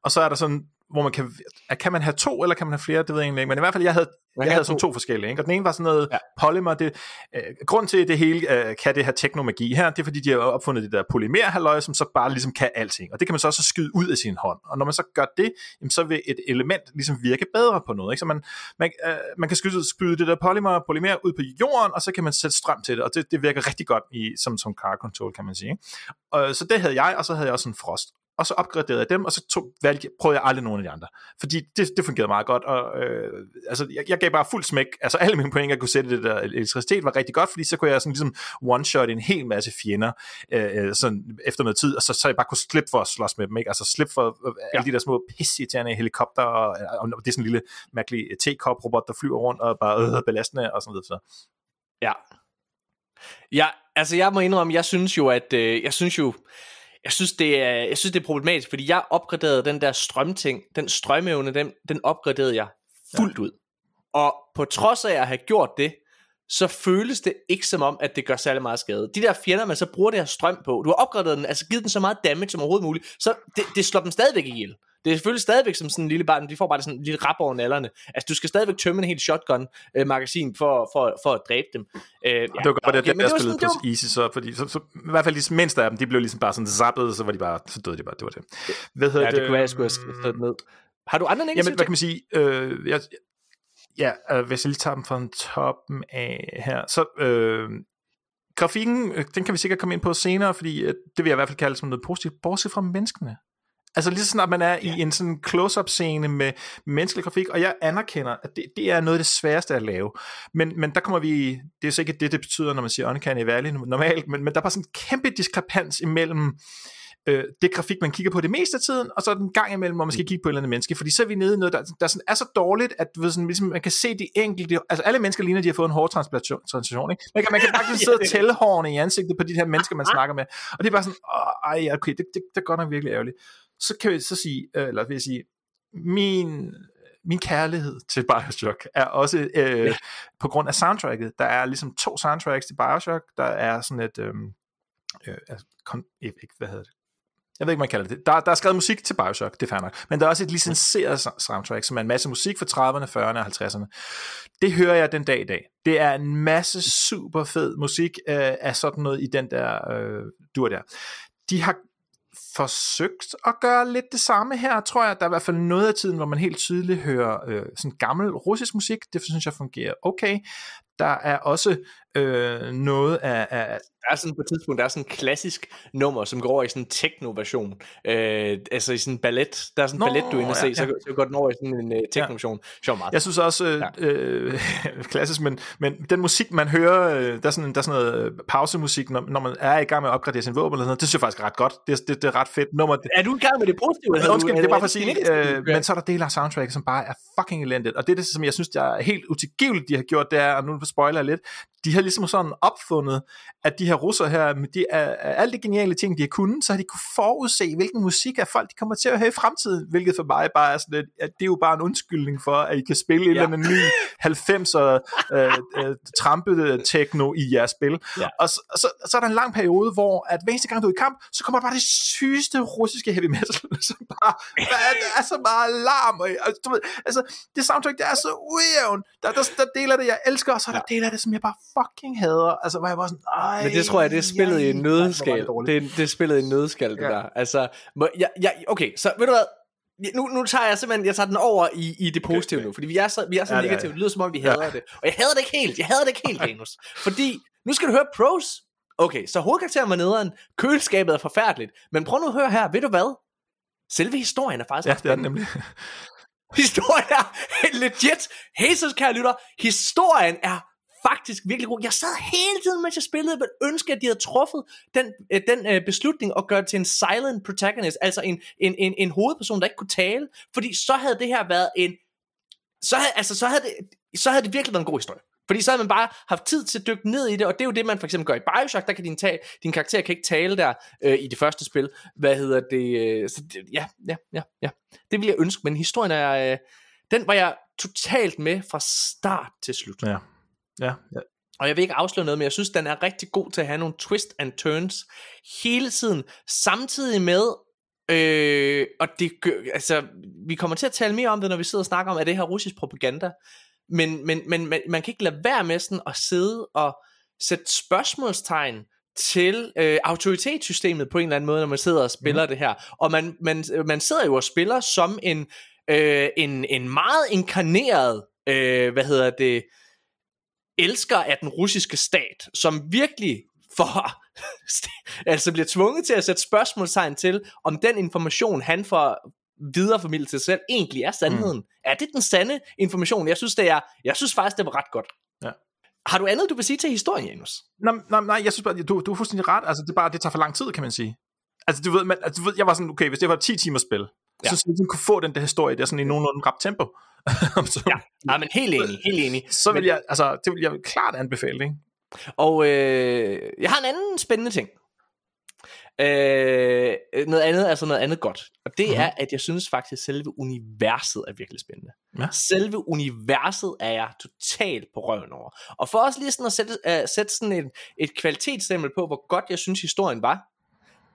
Og så er der sådan, hvor man kan, kan man have to, eller kan man have flere, det ved jeg egentlig ikke, men i hvert fald, jeg havde, Man jeg havde have sådan to. to forskellige, ikke? og den ene var sådan noget Ja. polymer, det, øh, grund til, det hele øh, kan det her teknomagi her, det er fordi, de har opfundet det der polymerhalløj, som så bare ligesom kan alting, og det kan man så også skyde ud af sin hånd, og når man så gør det, jamen, så vil et element ligesom virke bedre på noget, ikke? så man, man, øh, man kan skyde, skyde det der polymer, polymer ud på jorden, og så kan man sætte strøm til det, og det, det virker rigtig godt i, som, som car control, kan man sige. Ikke? Og, så det havde jeg, og så havde jeg også en frost og så opgraderede jeg dem, og så tog, valgte, prøvede jeg aldrig nogen af de andre. Fordi det, det fungerede meget godt, og øh, altså, jeg, jeg gav bare fuld smæk, altså alle mine point, jeg kunne sætte det der elektricitet, var rigtig godt, fordi så kunne jeg sådan ligesom one-shot en hel masse fjender, øh, sådan efter noget tid, og så, så jeg bare kunne slippe for at slås med dem, ikke? altså slippe for øh, alle Ja. de der små pisseirriterende helikopter, og, og, det er sådan en lille mærkelig T-kop-robot, der flyver rundt og bare øh, belastende, og sådan noget. Så. Ja. Ja, altså jeg må indrømme, jeg synes jo, at øh, jeg synes jo, jeg synes, det er, jeg synes, det er problematisk, fordi jeg opgraderede den der strømting, den strømevne, den, den opgraderede jeg fuldt ud. Og på trods af at have gjort det, så føles det ikke som om, at det gør særlig meget skade. De der fjender, man så bruger det her strøm på, du har opgraderet den, altså givet den så meget damage som overhovedet muligt, så det, det slår dem stadigvæk ihjel. Det er selvfølgelig stadigvæk som sådan en lille barn, de får bare sådan en lille rap over nallerne. Altså, du skal stadigvæk tømme en helt shotgun-magasin for, for, for at dræbe dem. Øh, ja, det var godt, okay, at det der var spillede sådan- på easy, så, fordi, så, så, i hvert fald de mindste af dem, de blev ligesom bare sådan zappet, så var de bare, så døde de bare, det var det. Hvad hedder Ja, det kunne være, jeg skulle have skrevet det ned. Har du andre negative Jamen, hvad kan man sige, øh, jeg, ja, øh, hvis jeg lige tager dem fra toppen af her, så øh, grafikken, øh, den kan vi sikkert komme ind på senere, fordi øh, det vil jeg i hvert fald kalde som noget positivt, bortset fra menneskene. Altså lige så snart man er i en sådan close-up scene med menneskelig grafik, og jeg anerkender, at det, det er noget af det sværeste at lave. Men, men der kommer vi, det er så ikke det, det betyder, når man siger Uncanny Valley normalt, men, men der er bare sådan en kæmpe diskrepans imellem øh, det grafik, man kigger på det meste af tiden, og så den gang imellem, hvor man skal kigge på et eller andet menneske, fordi så er vi nede i noget, der, der sådan er så dårligt, at ved, sådan, ligesom, man kan se de enkelte, altså alle mennesker ligner, at de har fået en hårtransplantation, transplantation, ikke? Man kan, man kan faktisk sidde og tælle hårene i ansigtet på de her mennesker, man snakker med, og det er bare sådan, åh, ej, okay, det, det, det er godt nok virkelig ærgerligt. Så kan vi så sige, øh, eller vil jeg sige, min, min kærlighed til Bioshock er også øh, ja. på grund af soundtracket. Der er ligesom to soundtracks til Bioshock. Der er sådan et, øh, øh, altså, kon- ikke, hvad hedder det? Jeg ved ikke, man kalder det. Der, der er skrevet musik til Bioshock, det er fair nok. Men der er også et licenseret so- soundtrack, som er en masse musik fra 30'erne, 40'erne og 50'erne. Det hører jeg den dag i dag. Det er en masse super fed musik øh, af sådan noget i den der øh, dur der. De har forsøgt at gøre lidt det samme her, tror jeg. Der er i hvert fald noget af tiden, hvor man helt tydeligt hører øh, sådan gammel russisk musik. Det synes jeg fungerer okay. der er også øh, noget af, af... Der er sådan på et tidspunkt, der er sådan en klassisk nummer, som går over i sådan en techno-version. Øh, altså i sådan en ballet. Der er sådan en ballet, du er inde og se, ja, så, ja. så går den over i sådan en uh, techno-version. Sjov meget. Jeg synes også, øh, Ja. øh, klassisk, men, men den musik, man hører, øh, der er sådan, der er sådan noget øh, pausemusik, når, når man er i gang med at opgradere sin våben, eller sådan noget, det synes jeg faktisk er ret godt. Det, det, det er ret fedt nummer. Er du i gang med det positive? Ja, undskyld, du- det er bare for at sige, øh, men så er der dele af soundtracket, som bare er fucking elendigt. Og det, er det som jeg synes, der er helt utilgiveligt, de har gjort, det er, og nu spoiler jeg lidt, de har ligesom sådan opfundet, at de her russer her, med de er, er alle de geniale ting, de har kunnet, så har de kunne forudse, hvilken musik af folk de kommer til at høre i fremtiden, hvilket for mig bare er sådan, at, at det er jo bare en undskyldning for, at I kan spille en Ja. eller anden ny 90'er øh, øh, trampet techno i jeres spil. Ja. Og, så, og så, så er der en lang periode, hvor at hver eneste gang du er i kamp, så kommer der bare det sygeste russiske heavy metal, som bare, der er, der er så meget larm, og, og du ved, altså, det soundtrack, det er så ujævn, der, der, der deler det, jeg elsker, og så er der deler det, som jeg bare fucking hader, altså, hvor jeg bare sådan, ej, Men det tror jeg, det er spillet i en var nødskal. Det, er- det er spillet i en nødskal, det Ja. der. Altså, må, ja, ja, okay, så ved du hvad? Nu, nu tager jeg simpelthen, jeg tager den over i, i det positive nu, fordi vi er så, vi er så Ja, ja, det negative, det. lyder som om vi hader det. Og jeg hader det ikke helt, jeg hader det ikke helt, Janus. Fordi, nu skal du høre pros. Okay, så hovedkarakteren var nederen, køleskabet er forfærdeligt, men prøv nu at høre her, ved du hvad? Selve historien er faktisk Ja, det er den nemlig. Historien er legit. Jesus, kære lytter, historien er faktisk virkelig god. Jeg sad hele tiden, mens jeg spillede, og ønske, at de havde truffet den, øh, den øh, beslutning at gøre det til en silent protagonist, altså en, en, en, en hovedperson, der ikke kunne tale, fordi så havde det her været en, så havde, altså, så havde, det, så havde det virkelig været en god historie. Fordi så har man bare haft tid til at dykke ned i det, og det er jo det, man for eksempel gør i Bioshock, der kan din, ta- din karakter kan ikke tale der øh, i det første spil. Hvad hedder det? Øh, så det ja, ja, ja, ja. Det vil jeg ønske, men historien er, øh, den var jeg totalt med fra start til slut. Ja. Ja, ja. Og jeg vil ikke afsløre noget, men jeg synes, den er rigtig god til at have nogle twist and turns hele tiden, samtidig med, øh, og det gør, altså, vi kommer til at tale mere om det, når vi sidder og snakker om, at det her russisk propaganda, men, men, men man, man kan ikke lade være med sådan at sidde og sætte spørgsmålstegn til øh, autoritetssystemet på en eller anden måde, når man sidder og spiller mm. det her. Og man, man, man sidder jo og spiller som en, øh, en, en meget inkarneret, øh, hvad hedder det, elsker af den russiske stat, som virkelig for, altså bliver tvunget til at sætte spørgsmålstegn til, om den information, han får videreformidlet til sig selv, egentlig er sandheden. Mm. Er det den sande information? Jeg synes, det er, jeg synes faktisk, det var ret godt. Ja. Har du andet, du vil sige til historien, Janus? Nej, nej, nej, jeg synes bare, du, du er fuldstændig ret. Altså, det er bare, det tager for lang tid, kan man sige. Altså, du ved, man, altså, du ved jeg var sådan, okay, hvis det var 10 timer spil, ja. Ja. så skulle jeg kunne få den der historie der sådan i nogenlunde rap tempo. så, Ja, nej, men helt enig, helt enig. så vil jeg, altså, det vil jeg klart anbefale, ikke? Og øh, jeg har en anden spændende ting. Øh, noget andet, altså noget andet godt. Og det Mhm. mm-hmm. er, at jeg synes faktisk, at selve universet er virkelig spændende. Ja. Selve universet er jeg totalt på røven over. Og for også lige sådan at sætte, uh, sætte sådan et, et kvalitetsstempel på, hvor godt jeg synes historien var.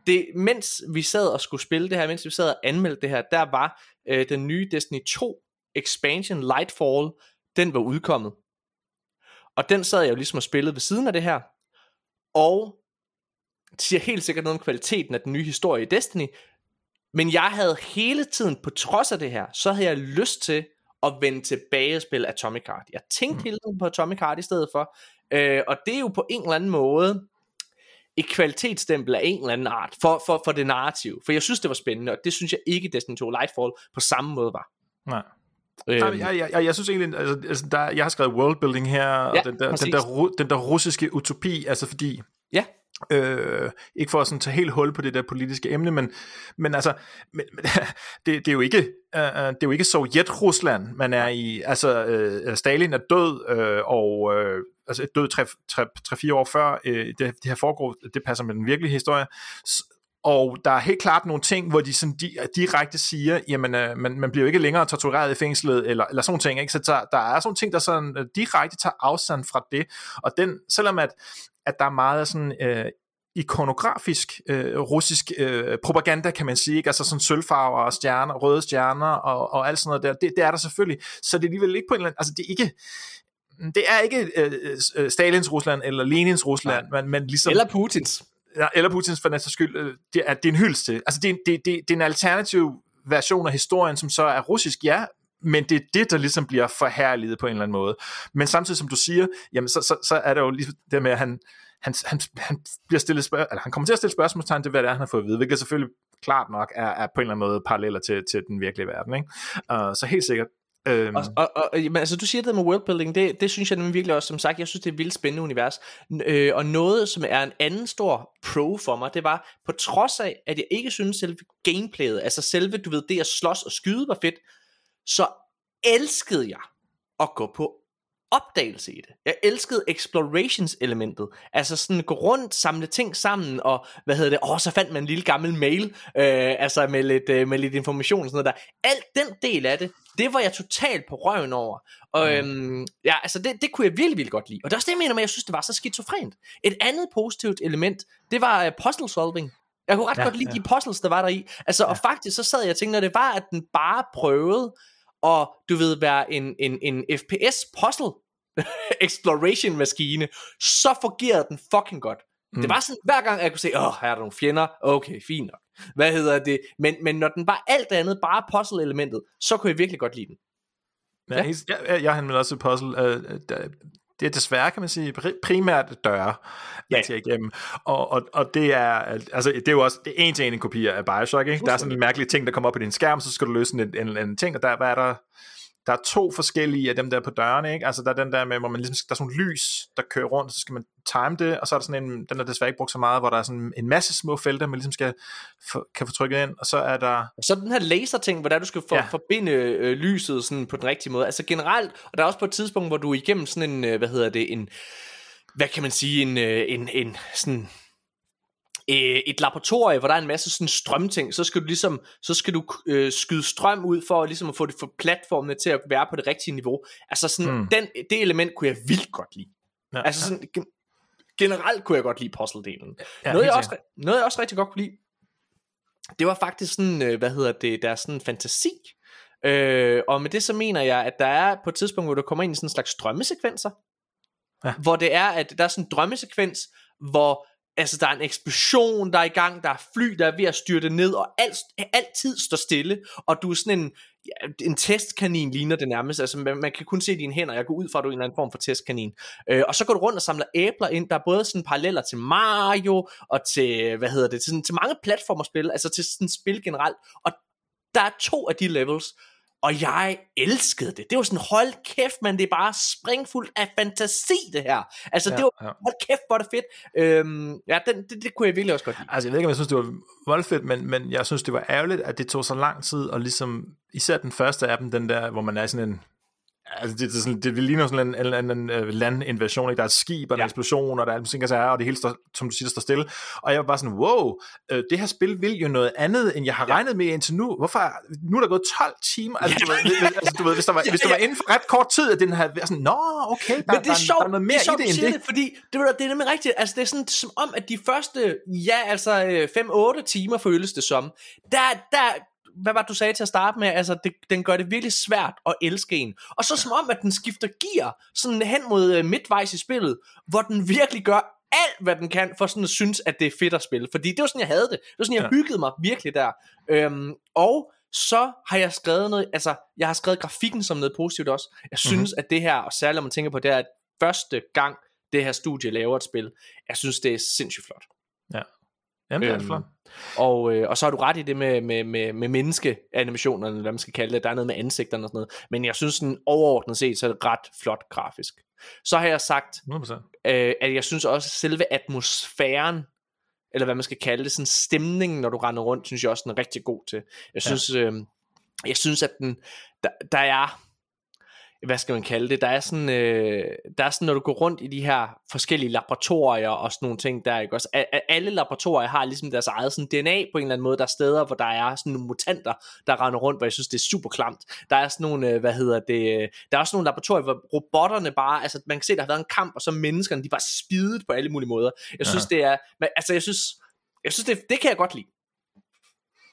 Det, mens vi sad og skulle spille det her, mens vi sad og anmeldte det her, der var øh, den nye Destiny 2 expansion Lightfall, den var udkommet. Og den sad jeg jo ligesom og spillede ved siden af det her. Og siger helt sikkert noget om kvaliteten af den nye historie i Destiny. Men jeg havde hele tiden, på trods af det her, så havde jeg lyst til at vende tilbage og spille Atomic Heart. Jeg tænkte mm. hele tiden på Atomic Heart i stedet for. Øh, og det er jo på en eller anden måde et kvalitetsstempel af en eller anden art for, for, for det narrativ. For jeg synes, det var spændende, og det synes jeg ikke Destiny 2 Lightfall på samme måde var. Nej. Øhm, Nej, jeg, jeg, jeg, jeg synes egentlig, altså, altså der, jeg har skrevet worldbuilding her, og Ja, den der, præcis. den, der, den der russiske utopi, altså fordi, Ja, øh, ikke for at sådan tage helt hul på det der politiske emne, men, men altså, men, men, det, det, er jo ikke, øh, det er jo ikke Sovjet-Rusland, man er i, altså øh, Stalin er død, øh, og øh, altså død 3-4 år før øh, det, det her foregår, det passer med den virkelige historie, og der er helt klart nogle ting, hvor de sådan di- direkte siger, jamen øh, man, man bliver jo ikke længere tortureret i fængslet, eller, eller sådan ting, ikke? så der, der er sådan ting, der sådan øh, direkte tager afstand fra det, og den, selvom at, at der er meget sådan øh, ikonografisk øh, russisk øh, propaganda, kan man sige, ikke? altså sådan sølvfarver og stjerner, røde stjerner og, og alt sådan noget der, det, det er der selvfølgelig, så det er alligevel ikke på en eller anden, altså det er ikke, det er ikke øh, øh, Stalins Rusland eller Lenins Rusland, men, men ligesom eller Putins. eller Putins for den skyld, øh, det er, det er en hyldest til. Altså, det er, det, det, det er en alternativ version af historien, som så er russisk, ja, men det er det, der ligesom bliver forhærliget på en eller anden måde. Men samtidig, som du siger, jamen så, så, så er der jo lige det med, at han, han, han, han, bliver stillet spørg- eller han kommer til at stille spørgsmålstegn til, hvad det er, han har fået at vide, hvilket selvfølgelig klart nok er, er på en eller anden måde paralleller til, til den virkelige verden. Ikke? Uh, så helt sikkert. Øhm. Og, og, og, men, altså, du siger det med worldbuilding, det, det synes jeg nemlig virkelig også, som sagt, jeg synes, det er et vildt spændende univers. Øh, og noget, som er en anden stor pro for mig, det var, på trods af, at jeg ikke synes selve gameplayet, altså selve, du ved, det at slås og skyde var fedt, så elskede jeg at gå på opdagelse i det. Jeg elskede explorations elementet. Altså sådan gå rundt, samle ting sammen, og hvad hedder det, åh, så fandt man en lille gammel mail, øh, altså med lidt, øh, med lidt information og sådan noget der. Alt den del af det, det var jeg totalt på røven over. Og mm. øhm, ja, altså det, det kunne jeg virkelig, virkelig godt lide. Og det er også det, jeg mener med, at jeg synes, det var så skizofrent. Et andet positivt element, det var uh, puzzle solving. Jeg kunne ret ja, godt lide ja. de puzzles, der var der i. Altså, ja. og faktisk så sad jeg og tænkte, når det var, at den bare prøvede og du ved, være en, en, en FPS puzzle exploration maskine, så fungerede den fucking godt. Mm. Det var sådan, hver gang jeg kunne se, åh, oh, her er der nogle fjender, okay, fint nok. Hvad hedder det? Men, men når den var alt andet, bare puzzle elementet, så kunne jeg virkelig godt lide den. Ja, ja. Jeg, jeg har også puzzle. Uh, det er desværre, kan man sige, primært døre, ja. til igennem. Og, og, og det er, altså, det er jo også det er en til en en kopi af Bioshock, ikke? Der er sådan en mærkelig ting, der kommer op på din skærm, så skal du løse en, en, en ting, og der, hvad er der, der er to forskellige af dem der på dørene, ikke? Altså der er den der med, hvor man ligesom, der er sådan nogle lys, der kører rundt, så skal man time det, og så er der sådan en, den er desværre ikke brugt så meget, hvor der er sådan en masse små felter, man ligesom skal, for, kan få trykket ind, og så er der... Så den her laser ting, hvor der du skal for, ja. forbinde øh, lyset sådan på den rigtige måde, altså generelt, og der er også på et tidspunkt, hvor du igennem sådan en, øh, hvad hedder det, en, hvad kan man sige, en, øh, en, en sådan øh, et laboratorie, hvor der er en masse sådan strømting, så skal du ligesom, så skal du øh, skyde strøm ud for ligesom at få det for platformene til at være på det rigtige niveau. Altså sådan, hmm. den, det element kunne jeg vildt godt lide. Ja, altså sådan, ja. generelt kunne jeg godt lide puzzle-delen. Ja, noget, jeg også, noget jeg også rigtig godt kunne lide, det var faktisk sådan, øh, hvad hedder det, der er sådan fantasi. Øh, og med det så mener jeg, at der er på et tidspunkt, hvor du kommer ind i sådan en slags drømmesekvenser, ja. hvor det er, at der er sådan en drømmesekvens, hvor altså der er en eksplosion, der er i gang, der er fly, der er ved at styrte ned, og alt, altid står stille, og du er sådan en, ja, en testkanin ligner det nærmest, altså man, man kan kun se dine hænder, jeg går ud fra, at du er en eller anden form for testkanin, øh, og så går du rundt og samler æbler ind, der er både sådan paralleller til Mario, og til, hvad hedder det, til, sådan, til mange platformerspil, altså til sådan spil generelt, og der er to af de levels, og jeg elskede det. Det var sådan, hold kæft, man, det er bare springfuldt af fantasi, det her. Altså, ja, det var, ja. hold kæft, hvor er det fedt. Øhm, ja, den, det, det kunne jeg virkelig også godt lide. Altså, jeg ved ikke, om jeg synes, det var voldfedt, men, men jeg synes, det var ærgerligt, at det tog så lang tid, og ligesom, især den første af dem, den der, hvor man er sådan en, Altså, det, det, det, det ligner sådan en, en, en, en uh, landinvasion, ikke? der er et skib og en ja. eksplosion, og der er ting, der er, og det hele, står, som du siger, står stille. Og jeg var bare sådan, wow, øh, det her spil vil jo noget andet, end jeg har ja. regnet med indtil nu. Hvorfor? Nu er der gået 12 timer. Altså, ja. du, ved, altså, du ved, hvis der var, ja, hvis der var inden for ret kort tid, at den her sådan, nå, okay, der, Men det er der, sjovt, der er noget mere det er sjovt, i det, end det. det. Fordi det, det er nemlig rigtigt. Altså, det er sådan som om, at de første, ja, altså 5-8 timer føles det som, der, der, hvad var det, du sagde til at starte med? Altså, det, den gør det virkelig svært at elske en. Og så som om, at den skifter gear sådan hen mod uh, midtvejs i spillet, hvor den virkelig gør alt, hvad den kan, for sådan at synes, at det er fedt at spille. Fordi det var sådan, jeg havde det. Det var sådan, jeg ja. hyggede mig virkelig der. Øhm, og så har jeg skrevet noget, altså, jeg har skrevet grafikken som noget positivt også. Jeg synes, mm-hmm. at det her, og særligt når man tænker på det, er at første gang, det her studie laver et spil, jeg synes, det er sindssygt flot. Ja. Jamen, det er øhm, flot. Og, øh, og så har du ret i det med, med, med, med menneskeanimationerne, hvad man skal kalde det. Der er noget med ansigterne og sådan noget. Men jeg synes, sådan overordnet set, så er det ret flot grafisk. Så har jeg sagt, 100%. Øh, at jeg synes også, at selve atmosfæren, eller hvad man skal kalde det, sådan stemningen, når du render rundt, synes jeg også, den er rigtig god til. Jeg synes, ja. øh, jeg synes at den, der, der er hvad skal man kalde det, der er sådan, øh, der er sådan, når du går rundt i de her forskellige laboratorier og sådan nogle ting der, ikke også, alle laboratorier har ligesom deres eget sådan DNA på en eller anden måde, der er steder, hvor der er sådan nogle mutanter, der render rundt, hvor jeg synes, det er super klamt. Der er sådan nogle, øh, hvad hedder det, der er også nogle laboratorier, hvor robotterne bare, altså man kan se, der har været en kamp, og så menneskerne, de bare spidet på alle mulige måder. Jeg synes, ja. det er, altså jeg synes, jeg synes, det, det kan jeg godt lide.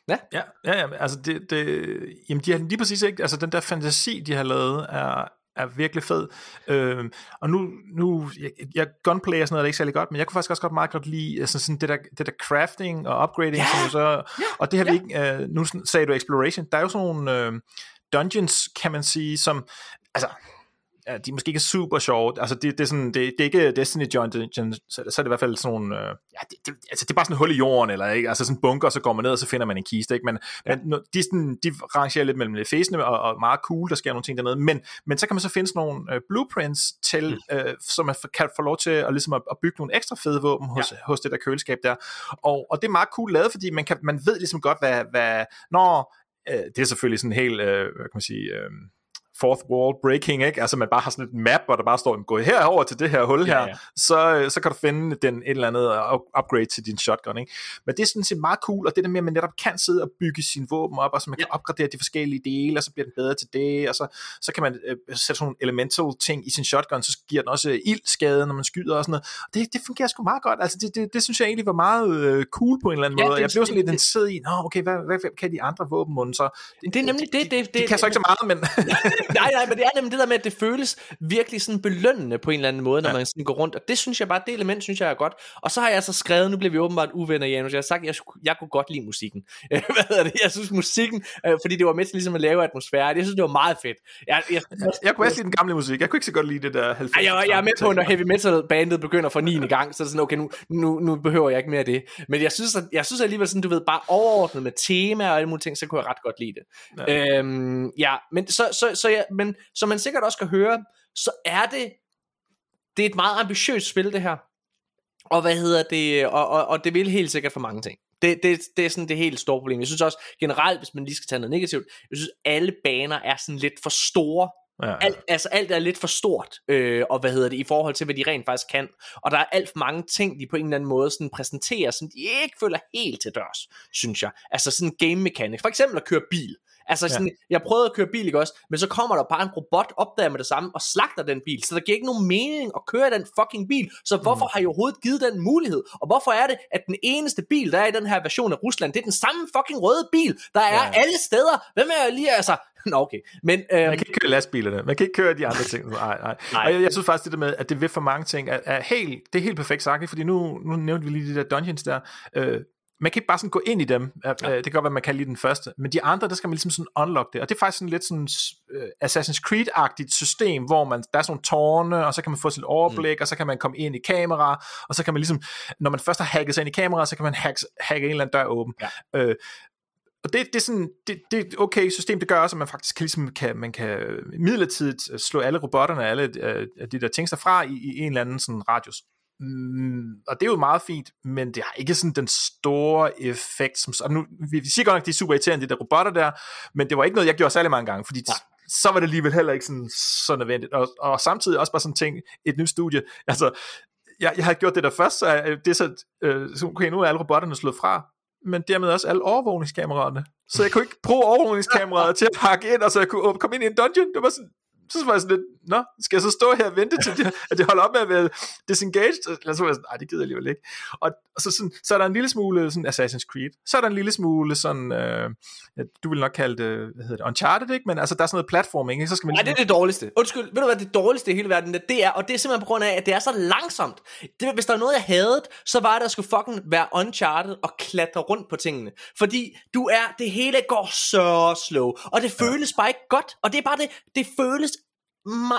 Ja. Ja, ja, ja altså det, det, jamen de har lige præcis ikke, altså den der fantasi, de har lavet, er, er virkelig fed. Øhm, og nu, nu jeg, jeg gunplay og sådan noget er ikke særlig godt, men jeg kunne faktisk også godt meget godt lide altså sådan det, der, det der crafting og upgrading, ja. som så, ja. og det har ja. vi ikke, øh, nu sagde du exploration, der er jo sådan nogle, øh, dungeons, kan man sige, som, altså, ja, de er måske ikke super sjove. Altså, det, det, er sådan, det, det er ikke Destiny Dungeons, så, så er det i hvert fald sådan nogle, øh, ja, det, det, altså, det er bare sådan en hul i jorden, eller ikke? Altså sådan en bunker, så går man ned, og så finder man en kiste, ikke? Men, ja. men de, sådan, de rangerer lidt mellem fæsende og, og, meget cool, der sker nogle ting dernede, men, men så kan man så finde sådan nogle øh, blueprints til, mm. øh, som man kan få lov til at, ligesom at, at bygge nogle ekstra fede våben hos, ja. hos det der køleskab der. Og, og det er meget cool lavet, fordi man, kan, man ved ligesom godt, hvad, hvad når, øh, det er selvfølgelig sådan helt, øh, hvad kan man sige, øh, fourth wall breaking, ikke? Altså man bare har sådan et map, hvor der bare står, gå herover til det her hul her, ja, ja. Så, så kan du finde den et eller andet upgrade til din shotgun, ikke? Men det er sådan set meget cool, og det der med, at man netop kan sidde og bygge sin våben op, og så man kan ja. opgradere de forskellige dele, og så bliver den bedre til det, og så, så kan man øh, sætte sådan nogle elemental ting i sin shotgun, så giver den også ildskade, når man skyder og sådan noget. Og det, det fungerer sgu meget godt, altså det, det, det synes jeg egentlig var meget øh, cool på en eller anden ja, måde. Det, jeg blev sådan lidt interesseret i, nå okay, hvad, hvad, hvad kan de andre våben så? Det, det er nemlig det, det, det, de, de kan så ikke så meget, men... nej, nej, men det er nemlig det der med, at det føles virkelig sådan belønnende på en eller anden måde, når ja. man sådan går rundt. Og det synes jeg bare, det element synes jeg er godt. Og så har jeg så skrevet, nu bliver vi åbenbart uvenner, Janus. Jeg har sagt, at jeg, jeg kunne godt lide musikken. Hvad hedder det? Jeg synes musikken, øh, fordi det var med til ligesom at lave atmosfære. Jeg synes, det var meget fedt. Jeg, jeg, jeg, jeg kunne også lide den gamle musik. Jeg kunne ikke så godt lide det der 90'er. Jeg, jeg er med på, når heavy metal bandet begynder for 9. gang, så er det sådan, okay, nu, nu, nu behøver jeg ikke mere af det. Men jeg synes, at, jeg synes alligevel sådan, du ved, bare overordnet med tema og alle mulige ting, så kunne jeg ret godt lide det. Ja, øhm, ja men så, så, så, ja, men som man sikkert også kan høre, så er det, det er et meget ambitiøst spil det her. Og hvad hedder det, og, og, og det vil helt sikkert for mange ting. Det, det, det er sådan det helt store problem. Jeg synes også generelt, hvis man lige skal tage noget negativt, jeg synes alle baner er sådan lidt for store ja. Alt, altså alt er lidt for stort, øh, og hvad hedder det, i forhold til, hvad de rent faktisk kan. Og der er alt for mange ting, de på en eller anden måde sådan præsenterer, som de ikke føler helt til dørs, synes jeg. Altså sådan game mechanics. For eksempel at køre bil. Altså sådan, ja. jeg prøvede at køre bil, ikke også? Men så kommer der bare en robot op der med det samme og slagter den bil. Så der giver ikke nogen mening at køre den fucking bil. Så hvorfor mm. har I overhovedet givet den mulighed? Og hvorfor er det, at den eneste bil, der er i den her version af Rusland, det er den samme fucking røde bil, der er ja. alle steder? Hvem er lige, altså, Nå, okay. Men, øhm, man kan ikke køre lastbilerne, man kan ikke køre de andre ting. Nej, nej. nej. Og jeg, jeg, synes faktisk, det der med, at det vil for mange ting, er, er helt, det er helt perfekt sagt, fordi nu, nu nævnte vi lige de der dungeons der, øh, man kan ikke bare sådan gå ind i dem. Ja. Det kan godt være, man kan lide den første. Men de andre, der skal man ligesom sådan unlock det. Og det er faktisk sådan lidt sådan uh, Assassin's Creed-agtigt system, hvor man, der er sådan nogle tårne, og så kan man få sit overblik, mm. og så kan man komme ind i kamera, og så kan man ligesom, når man først har hacket sig ind i kamera, så kan man hacke, hacke en eller anden dør åben. Ja. Øh, og det, det er sådan, det, det er okay system, det gør også, at man faktisk kan, ligesom kan, man kan midlertidigt slå alle robotterne, alle uh, de der ting sig fra i, i en eller anden sådan radius. Mm, og det er jo meget fint, men det har ikke sådan den store effekt. Som, og nu, vi, vi siger godt nok, at de er super irriterende, de der robotter der, men det var ikke noget, jeg gjorde særlig mange gange, fordi ja. så var det alligevel heller ikke sådan, så nødvendigt. Og, og samtidig også bare sådan ting, et nyt studie, altså, jeg, jeg har gjort det der først, så det er så, øh, okay, nu er alle robotterne slået fra, men dermed også alle overvågningskameraerne. Så jeg kunne ikke bruge overvågningskameraet til at pakke ind, og så jeg kunne komme ind i en dungeon. Det var sådan, så var jeg sådan lidt, nå, skal jeg så stå her og vente til, de, at det holder op med at være disengaged? Eller så var jeg sådan, nej, det gider jeg alligevel ikke. Og, og så, sådan, så er der en lille smule sådan Assassin's Creed. Så er der en lille smule sådan, øh, du vil nok kalde det, hvad hedder det, Uncharted, ikke? Men altså, der er sådan noget platforming, ikke? Så skal man Nej, det er det dårligste. Undskyld, ved du hvad, det dårligste i hele verden, det er, og det er simpelthen på grund af, at det er så langsomt. Det, hvis der er noget, jeg havde, så var det at skulle fucking være Uncharted og klatre rundt på tingene. Fordi du er, det hele går så slow, og det føles bare ikke godt, og det er bare det, det føles